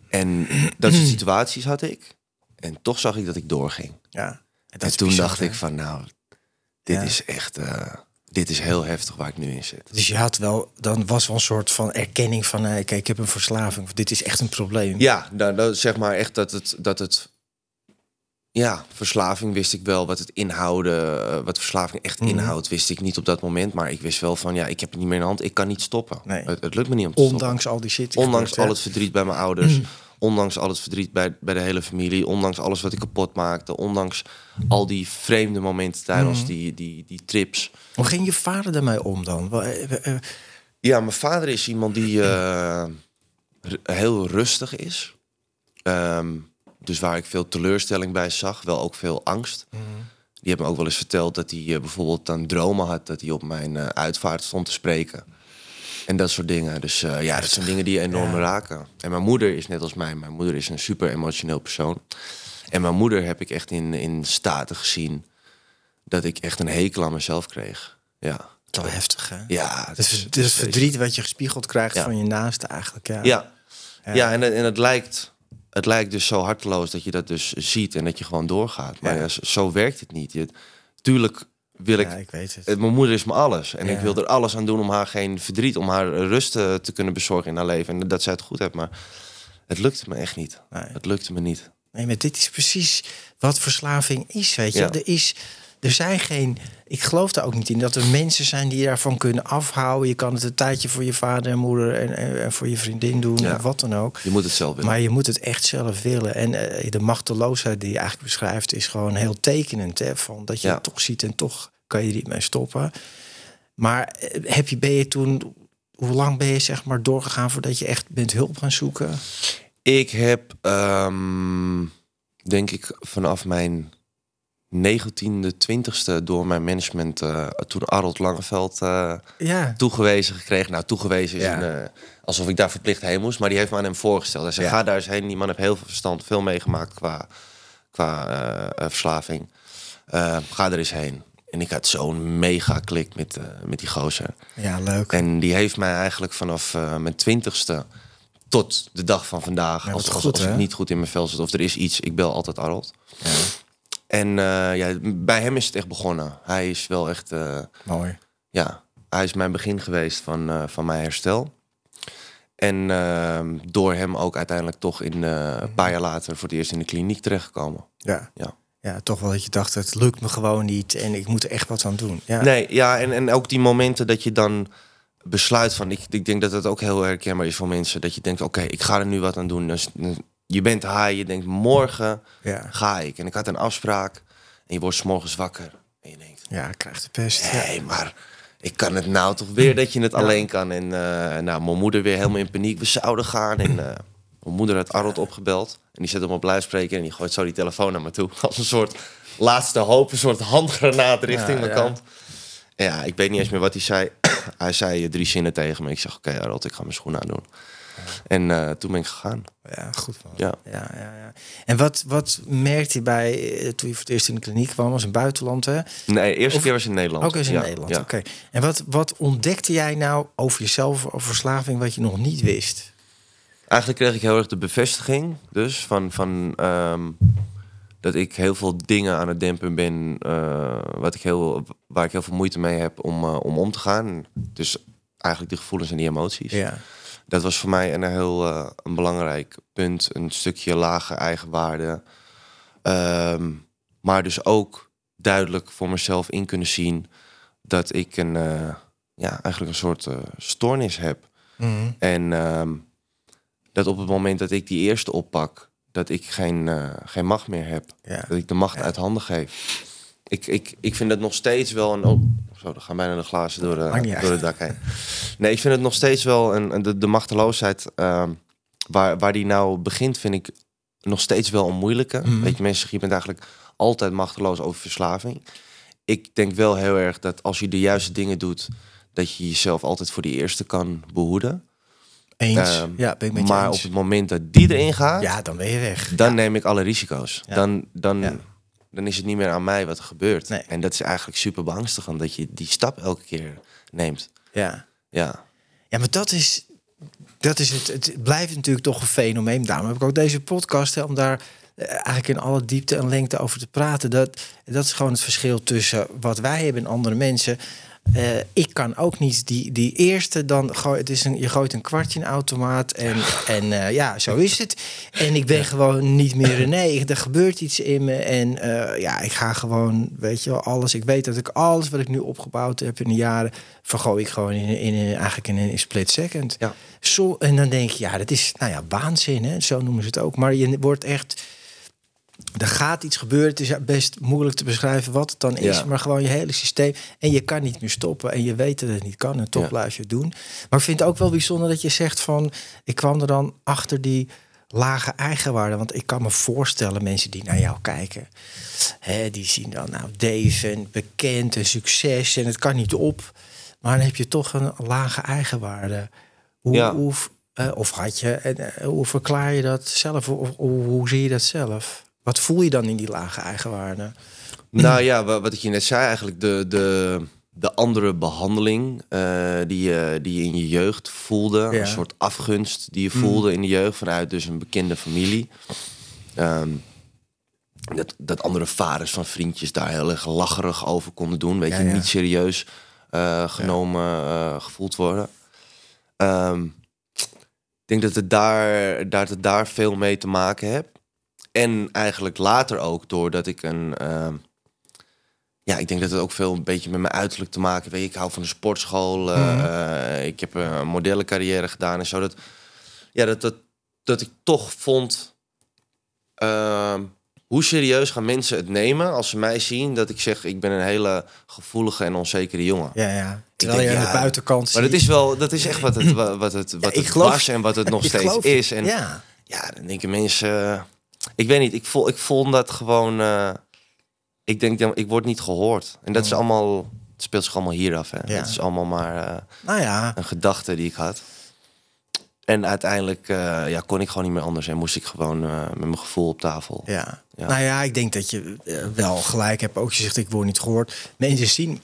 En dat soort situaties had ik. En toch zag ik dat ik doorging. Ja. En, dat toen bizar, dacht hè? ik van nou, dit Ja. is echt... eh, dit is heel heftig waar ik nu in zit. Dus je had wel, dan was wel een soort van erkenning van, hey, kijk, ik heb een verslaving. Dit is echt een probleem. Ja, nou, nou, zeg maar echt dat het, dat het. Ja, verslaving wist ik wel. Wat het inhouden, eh, wat verslaving echt inhoudt, wist ik niet op dat moment. Maar ik wist wel van, ja, ik heb het niet meer in de hand. Ik kan niet stoppen. Nee. Het, het lukt me niet om te Ondanks al die shit. Ondanks al het verdriet bij mijn ouders. ondanks al het verdriet bij, bij de hele familie. Ondanks alles wat ik kapot maakte. Ondanks al die vreemde momenten tijdens die, die, die trips. Hoe ging je vader daarmee om dan? Eh, eh, Ja, mijn vader is iemand die heel rustig is. Ehm, dus waar ik veel teleurstelling bij zag, wel ook veel angst. Die heeft me ook wel eens verteld dat hij eh, bijvoorbeeld dan dromen had dat hij op mijn eh, uitvaart stond te spreken. En dat soort dingen. Dus eh, ja, dat zijn dingen die je enorm raken. En mijn moeder is net als mij. Mijn moeder is een super emotioneel persoon. En mijn moeder heb ik echt in, in staten gezien dat ik echt een hekel aan mezelf kreeg. Ja, wel heftig, hè? ja Het is, het is verdriet wat je gespiegeld krijgt Ja. van je naaste eigenlijk. Ja. Ja, ja. en, en het, lijkt, het lijkt dus zo harteloos dat je dat dus ziet en dat je gewoon doorgaat. Maar Ja. ja, zo, werkt het niet. Je, tuurlijk wil ik... Ja, ik weet het. eh, Mijn moeder is me alles. En ik wil er alles aan doen om haar geen verdriet, om haar rust eh, te kunnen bezorgen in haar leven. En dat zij het goed heeft. Maar het lukte me echt niet. Nee. Het lukte me niet. Nee, maar dit is precies wat verslaving is, weet je. Er, is, er zijn geen... Ik geloof daar ook niet in dat er mensen zijn die daarvan kunnen afhouden. Je kan het een tijdje voor je vader en moeder en, en, en voor je vriendin doen, Ja. of wat dan ook. Je moet het zelf willen. Maar je moet het echt zelf willen. En eh, de machteloosheid die je eigenlijk beschrijft... is gewoon heel tekenend. Hè? Van dat je Ja. het toch ziet en toch kan je er niet mee stoppen. Maar eh, heb je, ben je toen... Hoe lang ben je zeg maar doorgegaan voordat je echt bent hulp gaan zoeken? Ik heb, ehm, denk ik, vanaf mijn 19e, 20e door mijn management, eh, toen Arnold Langeveld eh, Ja, toegewezen gekregen. Nou, toegewezen is Ja. een, eh, alsof ik daar verplicht heen moest. Maar die heeft me aan hem voorgesteld. Hij zei, Ja. ga daar eens heen. Die man heeft heel veel verstand, veel meegemaakt qua, qua verslaving. Ga er eens heen. En ik had zo'n mega klik met, met die gozer. ja leuk. En die heeft mij eigenlijk vanaf mijn twintigste tot de dag van vandaag... Ja, als, als, goed, als ik hè? niet goed in mijn vel zit of er is iets, ik bel altijd Arnold. En eh, ja, bij hem is het echt begonnen. Hij is wel echt... eh, Mooi. ja, hij is mijn begin geweest van, eh, van mijn herstel. En ehm, door hem ook uiteindelijk toch in, een paar jaar later voor het eerst in de kliniek terechtgekomen. Ja. Ja. ja, toch wel dat je dacht, het lukt me gewoon niet en ik moet er echt wat aan doen. Ja, Nee, ja, en, en ook die momenten dat je dan besluit van... Ik, ik denk dat het ook heel herkenbaar is voor mensen. Dat je denkt, oké, ik ga er nu wat aan doen. Dus, je bent high, je denkt, morgen ja. ga ik. En ik had een afspraak en je wordt 's morgens wakker. En je denkt, ja ik krijg de pest. Ja. Nee, maar ik kan het nou toch weer dat je het alleen kan. En eh, nou, mijn moeder weer helemaal in paniek. We zouden gaan. En eh, mijn moeder had Arnold opgebeld. En die zet hem op luidspreker en die gooit zo die telefoon naar me toe. Als een soort laatste hoop, een soort handgranaat richting Ja, mijn ja. kant. Ja, ik weet niet eens meer wat hij zei. hij zei drie zinnen tegen me. Ik zeg, oké, Harold, ik ga mijn schoenen aandoen. En eh, toen ben ik gegaan. Ja, goed. Ja. Ja, ja, ja. En wat, wat merkte je bij, eh, toen je voor het eerst in de kliniek kwam, was in het buitenland, hè? Nee, de eerste Of- keer was in Nederland. Ook eens in Ja, Nederland, ja. oké. En wat, wat ontdekte jij nou over jezelf, over verslaving, wat je nog niet wist? Eigenlijk kreeg ik heel erg de bevestiging. Dus van, van ehm, dat ik heel veel dingen aan het dempen ben. eh, wat ik heel, waar ik heel veel moeite mee heb om, om om te gaan. Dus eigenlijk de gevoelens en die emoties. Ja. Dat was voor mij een heel eh, een belangrijk punt. Een stukje lage eigenwaarde. Ehm, maar dus ook duidelijk voor mezelf in kunnen zien dat ik een, eh, ja, eigenlijk een soort eh, stoornis heb. Mhm. En ehm, dat op het moment dat ik die eerste oppak, dat ik geen, geen macht meer heb. Ja. Dat ik de macht uit handen geef. Ik, ik, ik vind het nog steeds wel een. Oh, zo, er gaan bijna de glazen door, de, uit. door het dak heen. Nee, ik vind het nog steeds wel een, de, de machteloosheid. ehm, waar, waar die nou begint, vind ik nog steeds wel een moeilijke. Mhm. Weet je, mensen zeggen, je bent eigenlijk altijd machteloos over verslaving. Ik denk wel heel erg dat als je de juiste dingen doet, dat je jezelf altijd voor die eerste kan behoeden. Eens. Ehm, ja, ben ik met je maar eens. op het moment dat die erin gaat, Ja, dan ben je weg. dan Ja. neem ik alle risico's. Ja. Dan, dan, Ja. Dan is het niet meer aan mij wat er gebeurt. Nee. En dat is eigenlijk super beangstigend dat je die stap elke keer neemt. Ja. Ja, Ja, maar dat is, dat is het. Het blijft natuurlijk toch een fenomeen. Daarom heb ik ook deze podcast hè, om daar eh, eigenlijk in alle diepte en lengte over te praten. Dat, dat is gewoon het verschil tussen wat wij hebben en andere mensen. Eh, ik kan ook niet die, die eerste dan gooi, het is een, je gooit een kwartje in een automaat en, en eh, ja, zo is het. En ik ben gewoon niet meer René. Er gebeurt iets in me en eh, ja, ik ga gewoon, weet je wel, alles. Ik weet dat ik alles wat ik nu opgebouwd heb in de jaren, vergooi ik gewoon in, in, in eigenlijk in een split second. Ja. Zo, en dan denk je, ja, dat is nou ja, waanzin, hè? zo noemen ze het ook. Maar je wordt echt, er gaat iets gebeuren. Het is best moeilijk te beschrijven wat het dan is, Ja. maar gewoon je hele systeem. En je kan niet meer stoppen en je weet dat het niet kan en toch Ja. blijf je het doen. Maar ik vind het ook wel bijzonder dat je zegt van, ik kwam er dan achter die lage eigenwaarde. Want ik kan me voorstellen, mensen die naar jou kijken, hè, die zien dan nou Dave en bekend en succes en het kan niet op. Maar dan heb je toch een lage eigenwaarde. Hoe, Ja. hoe, eh, of had je, en, eh, hoe verklaar je dat zelf? Of, of hoe, hoe zie je dat zelf? Wat voel je dan in die lage eigenwaarde? Nou ja, wa- wat ik je net zei, eigenlijk de, de, de andere behandeling eh, die, je, die je in je jeugd voelde. Ja. Een soort afgunst die je voelde in de jeugd vanuit dus een bekende familie. Ehm, dat, dat andere vaders van vriendjes daar heel erg lacherig over konden doen. Weet Ja, je, ja. niet serieus eh, genomen, eh, gevoeld worden. Ehm, ik denk dat het daar, dat het daar veel mee te maken heeft. En eigenlijk later ook doordat ik een. ehm, ja, ik denk dat het ook veel een beetje met mijn uiterlijk te maken heeft. Ik hou van de sportschool. eh, Mhm. eh, ik heb een modellencarrière gedaan en zo. Dat, ja, dat, dat, dat ik toch vond. ehm, hoe serieus gaan mensen het nemen als ze mij zien dat ik zeg: ik ben een hele gevoelige en onzekere jongen. Ja, ja. Terwijl denk, je aan ja, de buitenkant Maar dat is wel, dat is echt wat het, wa- wat het, wat het geloof- was en wat het nog steeds is. En ja. ja, dan denken mensen. Ik weet niet, ik, voel, ik vond dat gewoon. eh, ik denk, ik word niet gehoord. En dat is allemaal. Het speelt zich allemaal hier af. Hè. Ja. Het is allemaal maar eh, Nou ja, een gedachte die ik had. En uiteindelijk eh, ja, kon ik gewoon niet meer anders. En moest ik gewoon met mijn gevoel op tafel. Ja. Ja. Nou ja, ik denk dat je wel gelijk hebt. Ook je zegt, ik word niet gehoord. Mensen zien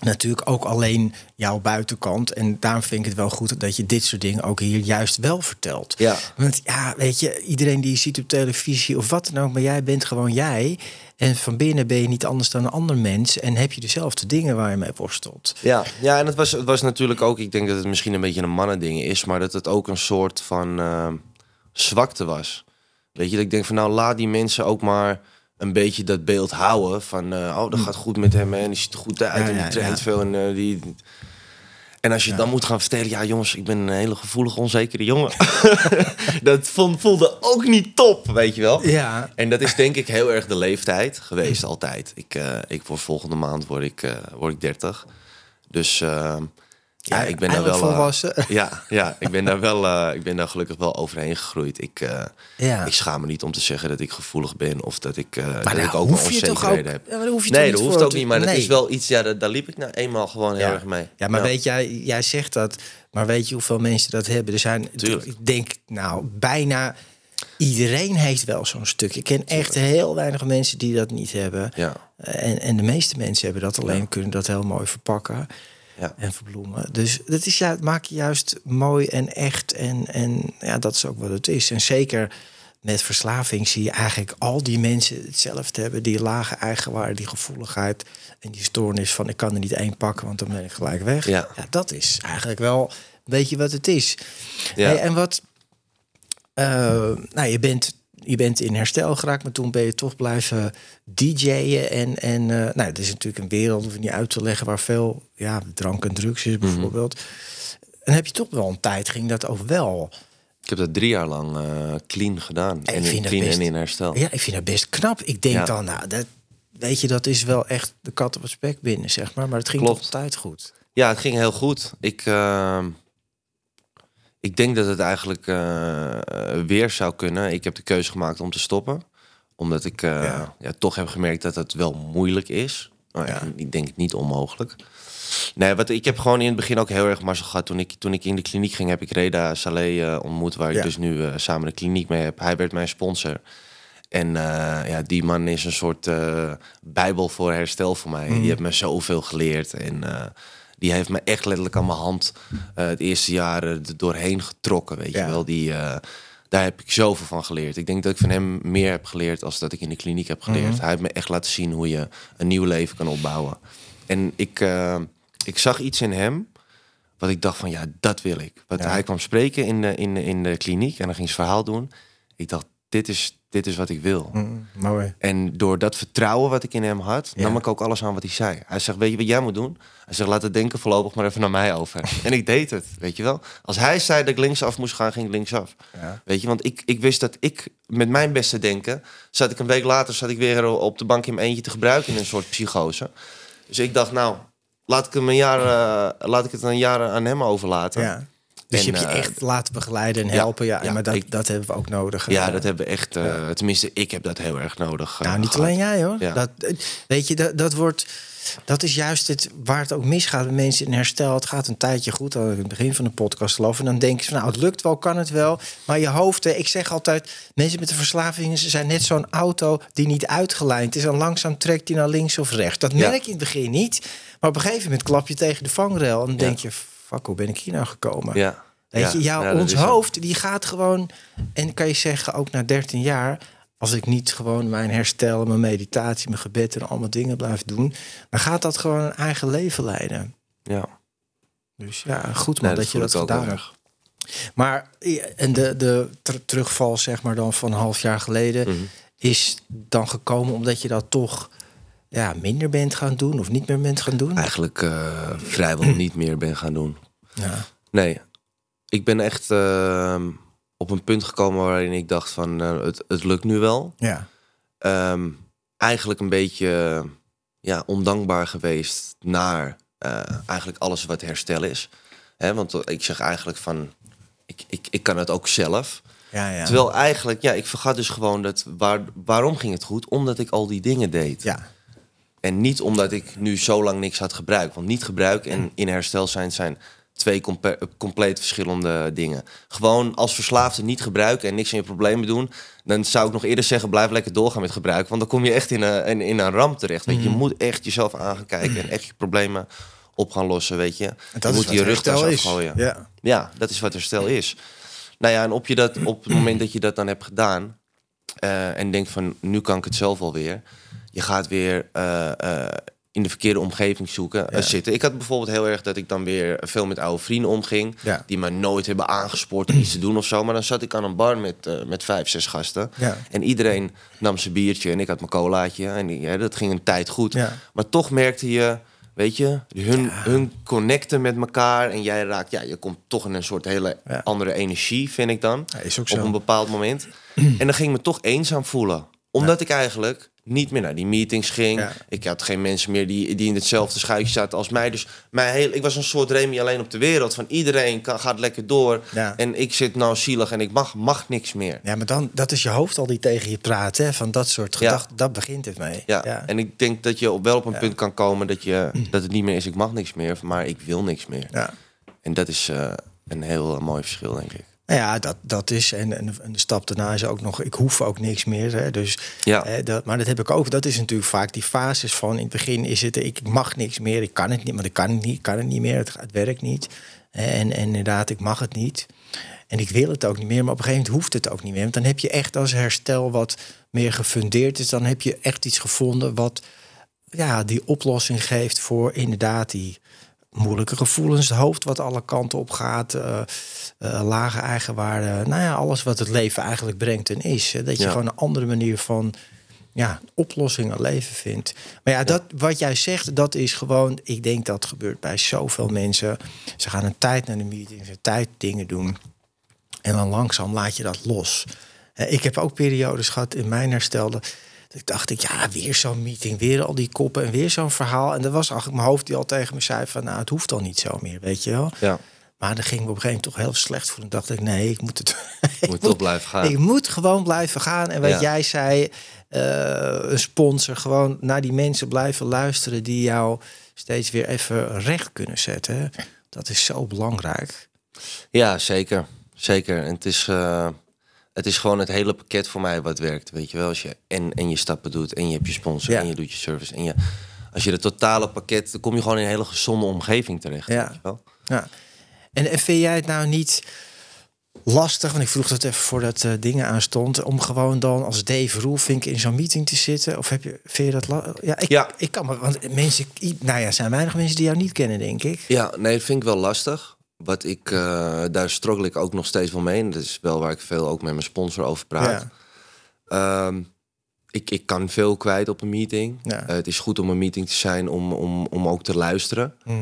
natuurlijk ook alleen jouw buitenkant. En daarom vind ik het wel goed dat je dit soort dingen ook hier juist wel vertelt. Ja. Want ja, weet je, iedereen die je ziet op televisie of wat dan ook, maar jij bent gewoon jij. En van binnen ben je niet anders dan een ander mens. En heb je dezelfde dingen waar je mee worstelt. Ja, ja en het was, het was natuurlijk ook, ik denk dat het misschien een beetje een mannending is, maar dat het ook een soort van eh, zwakte was. Weet je, dat ik denk van nou laat die mensen ook maar een beetje dat beeld houden van eh, oh, dat gaat goed met hem en die ziet er goed uit Ja, en die traint veel en eh, die... En als je dan moet gaan vertellen, ja jongens, ik ben een hele gevoelige, onzekere jongen. dat vond, voelde ook niet top, weet je wel. Ja, En dat is denk ik heel erg de leeftijd geweest altijd. Ik, eh, ik word volgende maand word ik, word ik 30. Dus eh, Ja, ik ben daar wel. eh, ja, ja, ik ben daar wel. eh, ik ben daar gelukkig wel overheen gegroeid. Ik, Ja. ik schaam me niet om te zeggen dat ik gevoelig ben of dat ik, eh, dat ik ook onzekerheden ook- heb. Ja, maar hoef je nee, dat hoeft ook niet, maar Nee. het is wel iets. Ja, daar, daar liep ik nou eenmaal gewoon heel Ja. erg mee. Ja, maar weet jij, jij zegt dat, maar weet je hoeveel mensen dat hebben? Er zijn, Tuurlijk. ik denk, nou, bijna iedereen heeft wel zo'n stuk. Ik ken echt heel weinig mensen die dat niet hebben. Ja, En, en de meeste mensen hebben dat alleen, kunnen dat heel mooi verpakken ja. en verbloemen. Dus dat is ja, het maakt je juist mooi en echt. En, en ja, dat is ook wat het is. En zeker met verslaving zie je eigenlijk al die mensen hetzelfde hebben. Die lage eigenwaarde, die gevoeligheid en die stoornis van ik kan er niet één pakken, want dan ben ik gelijk weg. Ja. dat is eigenlijk wel een beetje wat het is. Ja. Hey, en wat, eh, nou je bent, je bent in herstel geraakt, maar toen ben je toch blijven DJ'en. En, en eh, nou, het is natuurlijk een wereld, hoef je niet uit te leggen, waar veel ja, drank en drugs is bijvoorbeeld. En heb je toch wel een tijd, ging dat ook wel. Ik heb dat drie jaar lang eh, clean gedaan. En in clean best- en in herstel. Ja, ik vind dat best knap. Ik denk Ja. dan, nou, dat, weet je, dat is wel echt de kat op het spek binnen, zeg maar. Maar het ging Klopt. toch altijd goed. Ja, het ging heel goed. Ik, ehm, ik denk dat het eigenlijk eh, weer zou kunnen. Ik heb de keuze gemaakt om te stoppen. Omdat ik eh, Ja. ja. toch heb gemerkt dat het wel moeilijk is. Maar Ja. ik denk het niet onmogelijk. Nee, wat, ik heb gewoon in het begin ook heel erg mazzel gehad. Toen ik, toen ik in de kliniek ging, heb ik Reda Saleh eh, ontmoet. Waar Ja. ik dus nu samen de kliniek mee heb. Hij werd mijn sponsor. En ja, die man is een soort bijbel voor herstel voor mij. Mhm. Die heeft me zoveel geleerd. En die heeft me echt letterlijk aan mijn hand eh, het eerste jaar er doorheen getrokken. Weet Ja. je wel, die, eh, daar heb ik zoveel van geleerd. Ik denk dat ik van hem meer heb geleerd als dat ik in de kliniek heb geleerd. Mhm. Hij heeft me echt laten zien hoe je een nieuw leven kan opbouwen. En ik, eh, ik zag iets in hem wat ik dacht van ja, dat wil ik. Want Ja. hij kwam spreken in de, in, de, in de kliniek en dan ging zijn verhaal doen. Ik dacht, dit is, dit is wat ik wil. Mm, mooi. En door dat vertrouwen wat ik in hem had, Ja. nam ik ook alles aan wat hij zei. Hij zegt, weet je wat jij moet doen? Hij zegt, laat het denken voorlopig maar even naar mij over. en ik deed het, weet je wel. Als hij zei dat ik linksaf moest gaan, ging ik linksaf. Ja. Weet je, want ik, ik wist dat ik met mijn beste denken... zat ik een week later zat ik weer op de bank in mijn eentje te gebruiken... in een soort psychose. Dus ik dacht, nou, laat ik, hem een jaar, eh, laat ik het een jaar aan hem overlaten. Ja. Dus En, je hebt je eh, echt laten begeleiden en helpen. Ja, ja, maar dat, ik- dat hebben we ook nodig. Ja, Eh, dat hebben we echt... eh, Tenminste, ik heb dat heel erg nodig. Nou, niet gehad. alleen jij hoor. Ja. Dat, weet je, dat, dat wordt. Dat is juist het waar het ook misgaat met mensen in herstel. Het gaat een tijdje goed, al in het begin van de podcast geloof. En dan denken ze van, nou, het lukt wel, kan het wel. Maar je hoofd, ik zeg altijd, mensen met de verslavingen, ze zijn net zo'n auto die niet uitgelijnd is. En langzaam trekt die naar links of rechts. Dat merk je in het begin niet. Maar op een gegeven moment klap je tegen de vangrail. En dan denk je, fuck, hoe ben ik hier nou gekomen? Ja. Weet je, jouw, ja, ons zo. hoofd die gaat gewoon. En kan je zeggen, ook na 13 jaar. Als ik niet gewoon mijn herstel, mijn meditatie, mijn gebed en allemaal dingen blijf doen. Dan gaat dat gewoon een eigen leven leiden. Ja. Dus ja, goed man Nee, dat, je dat gedaan hebt. Maar en de, de ter- terugval, zeg maar dan van een half jaar geleden. Mhm. Is dan gekomen omdat je dat toch ja, minder bent gaan doen of niet meer bent gaan doen? Eigenlijk eh, vrijwel niet meer ben gaan doen. Ja. Nee, ik ben echt ehm, op een punt gekomen waarin ik dacht van eh, het, het lukt nu wel. Ja. Ehm, eigenlijk een beetje ja, ondankbaar geweest naar eh, eigenlijk alles wat herstel is. Hè, want ik zeg eigenlijk van ik, ik, ik kan het ook zelf. Ja, ja. Terwijl eigenlijk, ja, ik vergat dus gewoon dat waar, waarom ging het goed? Omdat ik al die dingen deed. ja. En niet omdat ik nu zo lang niks had gebruikt. Want niet gebruiken en in herstel zijn zijn twee compleet verschillende dingen. Gewoon als verslaafde niet gebruiken en niks aan je problemen doen... dan zou ik nog eerder zeggen, blijf lekker doorgaan met gebruiken. Want dan kom je echt in een, in, in een ramp terecht. Weet je. Je moet echt jezelf aan gaan kijken en echt je problemen op gaan lossen, weet je. En je dat is moet je rugtas afgooien. Ja. Ja, dat is wat herstel is. Nou ja, en op, je dat, op het moment dat je dat dan hebt gedaan... eh, en denkt van, nu kan ik het zelf alweer... je gaat weer eh, eh, in de verkeerde omgeving zoeken, eh, Ja. zitten. Ik had bijvoorbeeld heel erg dat ik dan weer veel met oude vrienden omging... Ja. die me nooit hebben aangespoord om iets te doen of zo. Maar dan zat ik aan een bar met, met vijf, zes gasten... Ja. En iedereen nam zijn biertje en ik had mijn colaatje. En ja, dat ging een tijd goed. Maar toch merkte je, weet je, hun, hun connecten met elkaar. En jij raakt, ja, je komt toch in een soort hele andere energie, vind ik dan. Is ook Op zo. een bepaald moment. en dan ging ik me toch eenzaam voelen. Omdat ik eigenlijk niet meer naar die meetings ging. Ja. Ik had geen mensen meer die, die in hetzelfde schuitje zaten als mij. Dus mijn heel, ik was een soort Remy alleen op de wereld. Van iedereen kan, gaat lekker door. Ja. En ik zit nou zielig en ik mag, mag niks meer. Ja, maar dan, dat is je hoofd al die tegen je praat, hè? Van dat soort Ja. gedachten, dat begint het mee. Ja. en ik denk dat je op wel op een punt kan komen dat, je, dat het niet meer is, ik mag niks meer, maar ik wil niks meer. ja. En dat is eh, een heel eh, mooi verschil, denk ik. Nou ja, dat, dat is. En, en, en de stap daarna is ook nog, ik hoef ook niks meer. Hè, dus, Ja. hè, dat, maar dat heb ik ook. Dat is natuurlijk vaak die fases van in het begin is het, ik mag niks meer, ik kan het niet, maar ik kan het niet, kan het niet meer, het, het werkt niet. En, en inderdaad, ik mag het niet. En ik wil het ook niet meer, maar op een gegeven moment hoeft het ook niet meer. Want dan heb je echt als herstel wat meer gefundeerd is, dan heb je echt iets gevonden wat ja, die oplossing geeft voor inderdaad die moeilijke gevoelens, het hoofd wat alle kanten op gaat, eh, eh, lage eigenwaarde, nou ja, alles wat het leven eigenlijk brengt en is. Hè. Dat je Ja. gewoon een andere manier van ja, oplossing aan leven vindt. Maar ja, dat, wat jij zegt, dat is gewoon, ik denk dat gebeurt bij zoveel mensen. Ze gaan een tijd naar de meetings, een tijd dingen doen. En dan langzaam laat je dat los. Ik heb ook periodes gehad in mijn herstel. Ik dacht, ik, ja, weer zo'n meeting, weer al die koppen en weer zo'n verhaal. En dat was eigenlijk mijn hoofd die al tegen me zei van, nou, het hoeft al niet zo meer, weet je wel. Ja, Maar dan ging ik me op een gegeven moment toch heel slecht voelen. dacht ik, nee, ik moet het. ik moet toch blijven gaan. Ik moet gewoon blijven gaan. En wat Ja. jij zei, eh, een sponsor, gewoon naar die mensen blijven luisteren die jou steeds weer even recht kunnen zetten. Dat is zo belangrijk. Ja, zeker. Zeker. En het is, eh, het is gewoon het hele pakket voor mij wat werkt. Weet je wel, als je en, en je stappen doet en je hebt je sponsor Ja. en je doet je service. En je, als je het totale pakket, dan kom je gewoon in een hele gezonde omgeving terecht. Ja. Weet je wel? Ja. En, en vind jij het nou niet lastig, want ik vroeg dat even voordat eh dingen aanstond, om gewoon dan als Dave Roelvink in zo'n meeting te zitten? Of heb je, vind je dat Ja, ik, Ja. ik kan me, want mensen, nou ja, zijn weinig mensen die jou niet kennen, denk ik. Ja, nee, dat vind ik wel lastig. Wat ik, eh, daar struggle ik ook nog steeds wel mee. En dat is wel waar ik veel ook met mijn sponsor over praat. Ja. Ehm, ik, ik kan veel kwijt op een meeting. Ja. Eh, het is goed om een meeting te zijn om, om, om ook te luisteren. Mhm.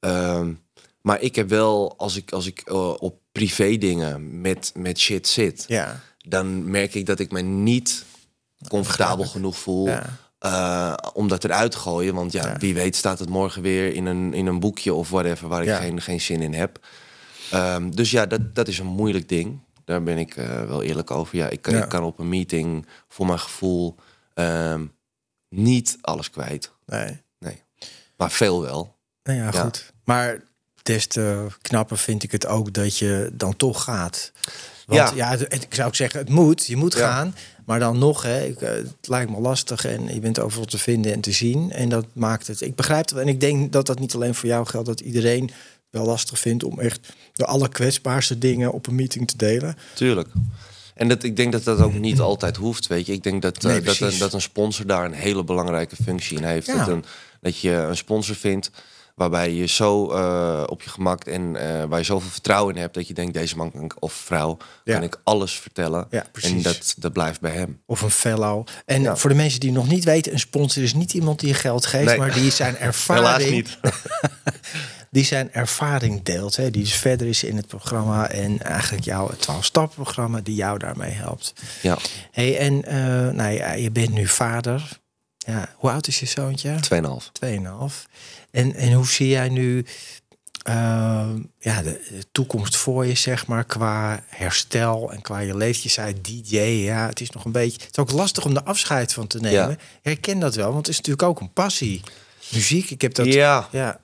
Ehm, maar ik heb wel, als ik, als ik eh, op privé dingen met, met shit zit, Ja. dan merk ik dat ik me niet comfortabel genoeg voel Eh, om dat eruit te gooien. Want ja, Ja. wie weet staat het morgen weer in een, in een boekje of whatever waar ik Ja. geen, geen zin in heb. Ehm, dus ja, dat, dat is een moeilijk ding. Daar ben ik eh, wel eerlijk over. Ja, ik, kan- Ja. ik kan op een meeting voor mijn gevoel ehm, niet alles kwijt. Nee. Nee. Maar veel wel. Nou ja, goed. Maar des te knapper vind ik het ook dat je dan toch gaat. Want ja, Ja. het- het- ik zou ook zeggen, het moet, je moet gaan. Maar dan nog, hè, ik, eh, het lijkt me lastig en je bent overal te vinden en te zien. En dat maakt het. Ik begrijp het. En ik denk dat dat niet alleen voor jou geldt, dat iedereen wel lastig vindt om echt de allerkwetsbaarste dingen op een meeting te delen. Tuurlijk. En dat, ik denk dat dat ook niet altijd hoeft, weet je. Ik denk dat, eh, dat, dat een sponsor daar een hele belangrijke functie in heeft. Ja. Dat, een, dat je een sponsor vindt waarbij je zo eh, op je gemak en eh, waar je zoveel vertrouwen in hebt... dat je denkt, deze man kan ik- of vrouw Ja. kan ik alles vertellen. Ja, en dat, dat blijft bij hem. Of een fellow. En Ja. voor de mensen die nog niet weten, een sponsor is niet iemand die je geld geeft, Nee. maar die zijn ervaring. Helaas niet. die zijn ervaring deelt. Hè, die dus verder is in het programma. En eigenlijk jouw 12-stap-programma die jou daarmee helpt. Ja, Hey, en eh, nou ja, je bent nu vader. Ja, hoe oud is je zoontje? 2,5. 2,5. En, en hoe zie jij nu eh, ja, de, de toekomst voor je, zeg maar, qua herstel en qua je leeft? Je zei DJ, ja, het is nog een beetje... Het is ook lastig om er afscheid van te nemen. Ja. Herken dat wel, want het is natuurlijk ook een passie. Muziek, ik heb dat... Ja. ja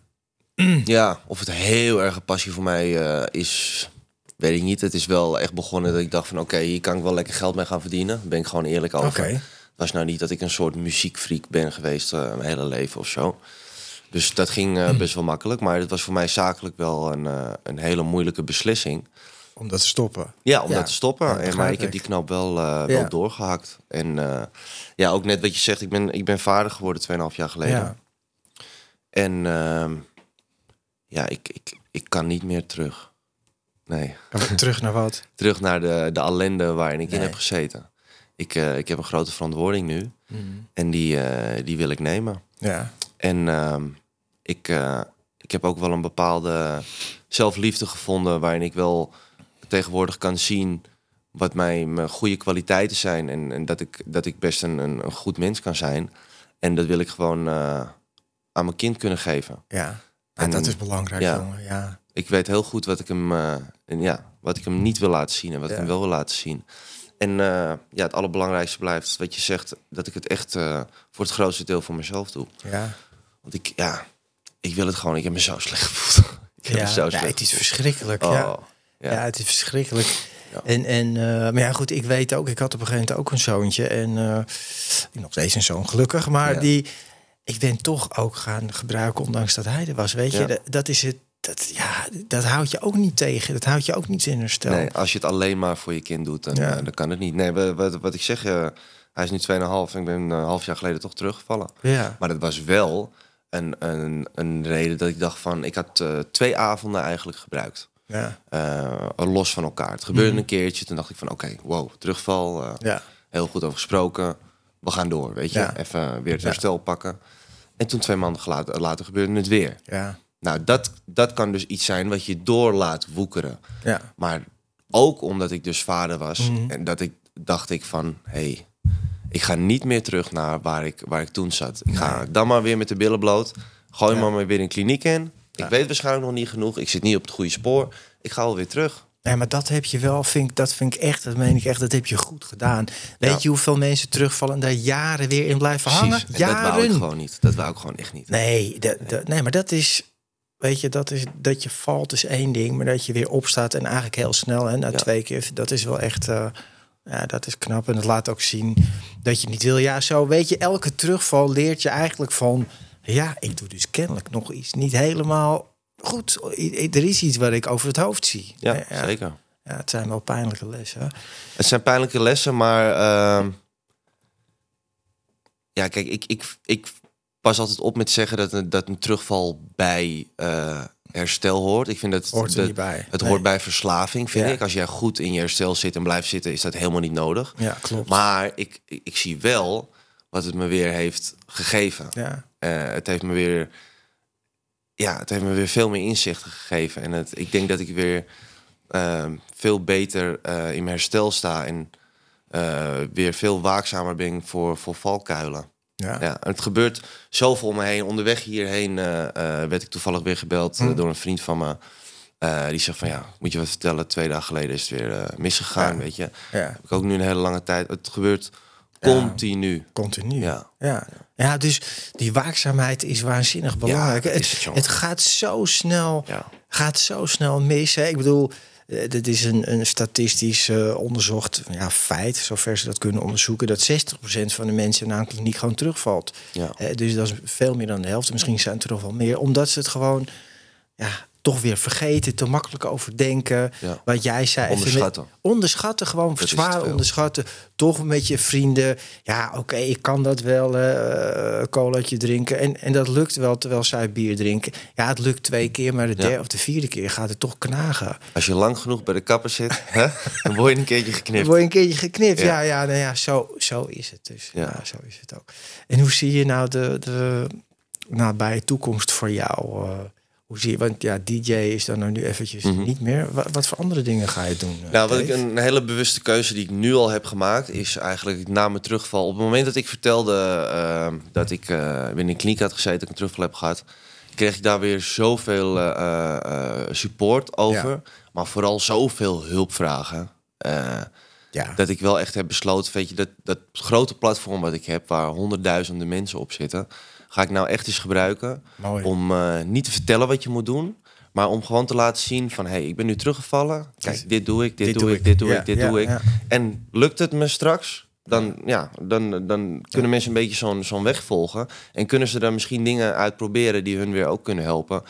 Ja, of het heel erg een passie voor mij eh, is, weet ik niet. Het is wel echt begonnen dat ik dacht van... oké, hier kan ik wel lekker geld mee gaan verdienen. Daar ben ik gewoon eerlijk over. Oké. Was nou niet dat ik een soort muziekfreak ben geweest eh, mijn hele leven of zo. Dus dat ging eh, best wel makkelijk. Maar het was voor mij zakelijk wel een, eh, een hele moeilijke beslissing. om dat te stoppen. Ja, om Ja, dat te stoppen. ja, en, maar ik heb die knop wel, eh, Ja. wel doorgehakt. En eh, ja, ook net wat je zegt, ik ben, ik ben vader geworden 2,5 jaar geleden. Ja. En ehm, ja, ik, ik, ik kan niet meer terug. Nee, terug naar wat? terug naar de, de ellende waarin ik Nee. in heb gezeten. Ik, eh, ik heb een grote verantwoording nu. En die, eh, die wil ik nemen. Ja. En ehm, ik, eh, ik heb ook wel een bepaalde zelfliefde gevonden waarin ik wel tegenwoordig kan zien wat mijn, mijn goede kwaliteiten zijn. En, en dat, ik, dat ik best een, een, een goed mens kan zijn. En dat wil ik gewoon eh, aan mijn kind kunnen geven. Ja, ja En- dat is belangrijk, ja. jongen. Ja. Ik weet heel goed wat ik hem, eh, en ja, wat ik hem niet wil laten zien en wat Ja. ik hem wel wil laten zien. En eh, ja, het allerbelangrijkste blijft wat je zegt, dat ik het echt eh, voor het grootste deel voor mezelf doe. Ja. Want ik, ja, ik wil het gewoon. Ik heb me zo slecht gevoeld. ik heb Ja, me zo ja, slecht het is verschrikkelijk. Oh, ja. ja. Ja. het is verschrikkelijk. Ja. En, en, eh, maar ja, goed, ik weet ook, ik had op een gegeven moment ook een zoontje. En nog steeds een zoon, gelukkig. Maar Ja. die, ik ben toch ook gaan gebruiken, ondanks dat hij er was. Weet je, dat is het. Dat, ja, dat houdt je ook niet tegen. Dat houdt je ook niet in herstel. Nee, als je het alleen maar voor je kind doet, dan, Ja. eh, dan kan het niet. Nee, wat, wat, ik zeg, eh, hij is nu 2,5 en ik ben een half jaar geleden toch teruggevallen. Ja, Maar dat was wel een, een, een reden dat ik dacht van... Ik had eh, twee avonden eigenlijk gebruikt. ja, eh, los van elkaar. Het gebeurde Mhm. een keertje. Toen dacht ik van oké, wow, terugval. eh, ja. Heel goed over gesproken. We gaan door, weet je. Ja. Even weer het herstel pakken. En toen twee maanden later, later gebeurde het weer. ja, Nou, dat, dat kan dus iets zijn wat je door laat woekeren. ja. Maar ook omdat ik dus vader was Mhm. en dat ik dacht ik van, hé, hey, ik ga niet meer terug naar waar ik, waar ik toen zat. Ik ga dan maar weer met de billen bloot. Gooi Ja. me maar weer een kliniek in. Ja. Ik weet waarschijnlijk nog niet genoeg. Ik zit niet op het goede spoor. Ik ga wel weer terug. Ja, maar dat heb je wel, vind ik, dat vind ik echt, dat meen ik echt, dat heb je goed gedaan. Weet Ja. je hoeveel mensen terugvallen en daar jaren weer in blijven hangen? Precies. En dat wou ik Jaren. gewoon niet. Dat wou ik gewoon echt niet. Nee, nee, maar dat is, weet je, dat is dat je valt is één ding, maar dat je weer opstaat en eigenlijk heel snel, hè, na Ja. twee keer, dat is wel echt, eh, ja, dat is knap en dat laat ook zien dat je niet wil. Ja, zo weet je, elke terugval leert je eigenlijk van, ja, ik doe dus kennelijk nog iets niet helemaal goed. Er is iets wat ik over het hoofd zie. Ja, zeker. Ja, het zijn wel pijnlijke lessen. Het zijn pijnlijke lessen, maar... ehm, ja, kijk, ik, ik, ik pas altijd op met zeggen dat een, dat een terugval bij eh, herstel hoort. Ik vind dat... Hoort er dat- bij. Het Nee. hoort bij verslaving, vind Ja. ik. Als jij goed in je herstel zit en blijft zitten, is dat helemaal niet nodig. Ja, klopt. Maar ik, ik, ik zie wel wat het me weer heeft gegeven. ja, Eh, het heeft me weer... Ja, het heeft me weer veel meer inzichten gegeven. En het, ik denk dat ik weer ehm, veel beter eh, in mijn herstel sta. En weer veel waakzamer ben voor, voor valkuilen. Ja. Ja, en het gebeurt zoveel om me heen. Onderweg hierheen eh, eh, werd ik toevallig weer gebeld eh, Hm. door een vriend van me. Die zegt van ja, moet je wat vertellen? Twee dagen geleden is het weer misgegaan, Ja. weet je. ja. Heb ik ook nu een hele lange tijd. Het gebeurt continu. Continu. Ja. Ja. ja, dus die waakzaamheid is waanzinnig belangrijk. het, is het, jongen. het gaat zo snel, gaat zo snel mis. Hè? Ik bedoel, eh, dit is een, een statistisch eh, onderzocht ja, feit, zover ze dat kunnen onderzoeken, dat 60% van de mensen na een kliniek gewoon terugvalt. Ja. Eh, dus dat is veel meer dan de helft. Misschien zijn het er nog wel meer, omdat ze het gewoon ja, toch weer vergeten, te makkelijk overdenken. Ja. Wat jij zei. met- Onderschatten. Onderschatten, gewoon zwaar onderschatten. Toch met je vrienden. Ja, oké, ik kan dat wel, colaatje drinken. En, en dat lukt wel terwijl zij bier drinken. Ja, het lukt twee keer, maar de Ja. derde of de vierde keer gaat het toch knagen. Als je lang genoeg bij de kapper zit, hè, dan word je een keertje Dan geknipt. word je een keertje geknipt. Ja, Ja. ja, nou ja zo, zo is het dus. Ja. Zo is het ook. En hoe zie je nou de, de nabije toekomst voor jou? eh, hoe zie je, want ja, DJ is dan nou nu eventjes Mhm. niet meer. Wat, wat voor andere dingen ga je doen? eh, Nou, wat ik een hele bewuste keuze die ik nu al heb gemaakt, is eigenlijk na mijn terugval. Op het moment dat ik vertelde eh, dat ik weer in een kliniek had gezeten, dat ik een terugval heb gehad, kreeg ik daar weer zoveel eh, support over. Ja. Maar vooral zoveel hulpvragen. ja. dat ik wel echt heb besloten, weet je, dat, dat grote platform wat ik heb, waar honderdduizenden mensen op zitten, ga ik nou echt eens gebruiken Mooi. om eh, niet te vertellen wat je moet doen, maar om gewoon te laten zien van, hé, hey, ik ben nu teruggevallen. Kijk, dit doe ik, dit, doe ik, dit doe ik, dit doe ik. En lukt het me straks? Dan, ja, dan, dan kunnen mensen een beetje zo'n zo'n weg volgen. En kunnen ze er misschien dingen uitproberen die hun weer ook kunnen helpen.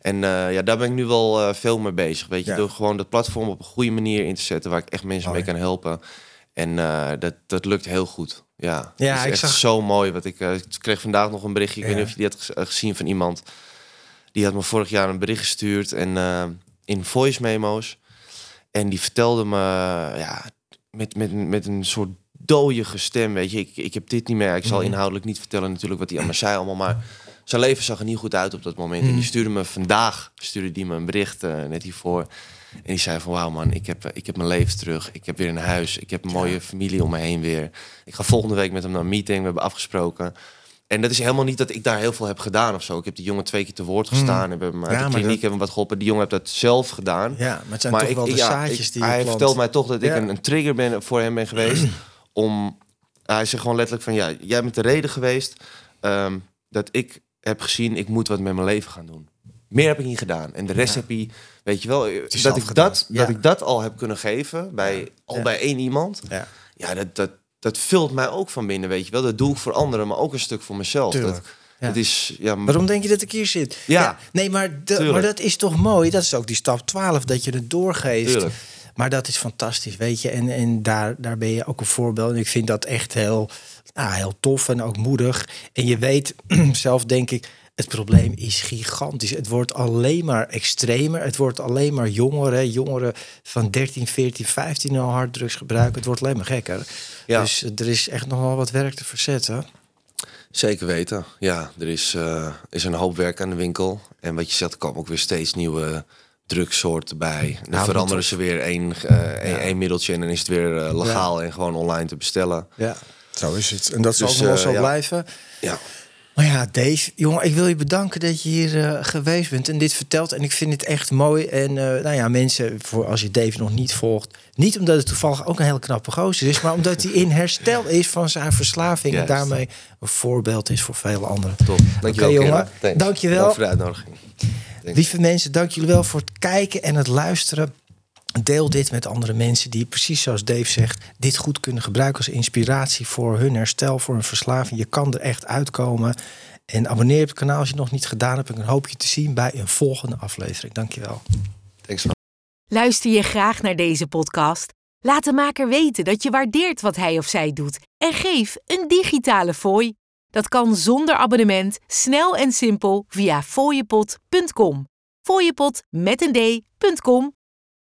En eh, ja, daar ben ik nu wel eh, veel mee bezig. Weet je, Ja. door gewoon dat platform op een goede manier in te zetten waar ik echt mensen mee kan helpen. En eh, dat, dat lukt heel goed. Ja, Ja, is ik echt zag- zo mooi. Wat ik, eh, ik kreeg vandaag nog een berichtje. Ik Ja. weet niet of je die had eh, gezien van iemand. Die had me vorig jaar een bericht gestuurd en in voice memo's. En die vertelde me ja, met, met, met een soort dooie stem. Weet je, ik, ik heb dit niet meer. Ik zal Mhm. inhoudelijk niet vertellen natuurlijk wat hij me zei allemaal. Maar zijn leven zag er niet goed uit op dat moment. En die stuurde me vandaag stuurde die me een bericht net hiervoor. En die zei van wauw man, ik heb, ik heb mijn leven terug. Ik heb weer een huis. Ik heb een mooie familie om me heen weer. Ik ga volgende week met hem naar een meeting. We hebben afgesproken. En dat is helemaal niet dat ik daar heel veel heb gedaan of zo. Ik heb die jongen twee keer te woord gestaan. Hebben hem uit Hmm. Ja, de kliniek dat- hebben wat geholpen. Die jongen heeft dat zelf gedaan. Ja, maar het zijn toch wel de ja, zaadjes ik- die Hij vertelt mij toch dat ik een, een trigger ben, voor hem ben geweest. om, hij zegt gewoon letterlijk van... Ja, jij bent de reden geweest ehm, dat ik heb gezien... ik moet wat met mijn leven gaan doen. Meer heb ik niet gedaan. En de rest heb je, weet je wel... Dat ik dat, Ja. dat ik dat al heb kunnen geven... bij, al Ja. bij één iemand... Ja. Ja, dat, dat, dat vult mij ook van binnen, weet je wel. Dat doe ik voor anderen, maar ook een stuk voor mezelf. Tuurlijk. Dat, Ja. dat is... Ja, Waarom denk je dat ik hier zit? Ja. nee, maar, de- maar dat is toch mooi? Dat is ook die stap 12, dat je het doorgeeft. Tuurlijk. Maar dat is fantastisch, weet je. En, en daar, daar ben je ook een voorbeeld. En ik vind dat echt heel, nou, heel tof en ook moedig. En je weet zelf, denk ik, het probleem is gigantisch. Het wordt alleen maar extremer. Het wordt alleen maar jongeren. Jongeren van 13, 14, 15 al harddrugs gebruiken. Het wordt alleen maar gekker. Ja. Dus er is echt nog wel wat werk te verzetten. Zeker weten. Ja, er is, eh, is een hoop werk aan de winkel. En wat je zegt, er komen ook weer steeds nieuwe drugsoorten bij. Dan Nou, veranderen ze weer één, eh, één, één middeltje en dan is het weer eh, legaal en gewoon online te bestellen. Ja, zo is het. En dat zal Dus, nog wel eh, zo ja. blijven. Ja. Maar ja, Dave, jongen, ik wil je bedanken dat je hier eh, geweest bent en dit vertelt. En ik vind het echt mooi. En eh, nou ja, mensen, voor als je Dave nog niet volgt, niet omdat het toevallig ook een hele knappe gozer is, maar omdat hij in herstel is van zijn verslaving en daarmee een voorbeeld is voor vele anderen. Top. Dankjewel, Oké, jongen. Dankjewel. Dank voor de uitnodiging. Lieve mensen, dank jullie wel voor het kijken en het luisteren. Deel dit met andere mensen die, precies zoals Dave zegt, dit goed kunnen gebruiken als inspiratie voor hun herstel, voor hun verslaving. Je kan er echt uitkomen. En abonneer op het kanaal als je het nog niet gedaan hebt. En dan hoop je te zien bij een volgende aflevering. Dankjewel. Thanks man. Luister je graag naar deze podcast? Laat de maker weten dat je waardeert wat hij of zij doet en geef een digitale fooi. Dat kan zonder abonnement, snel en simpel via fooiepot.com. Fooiepot met een d.com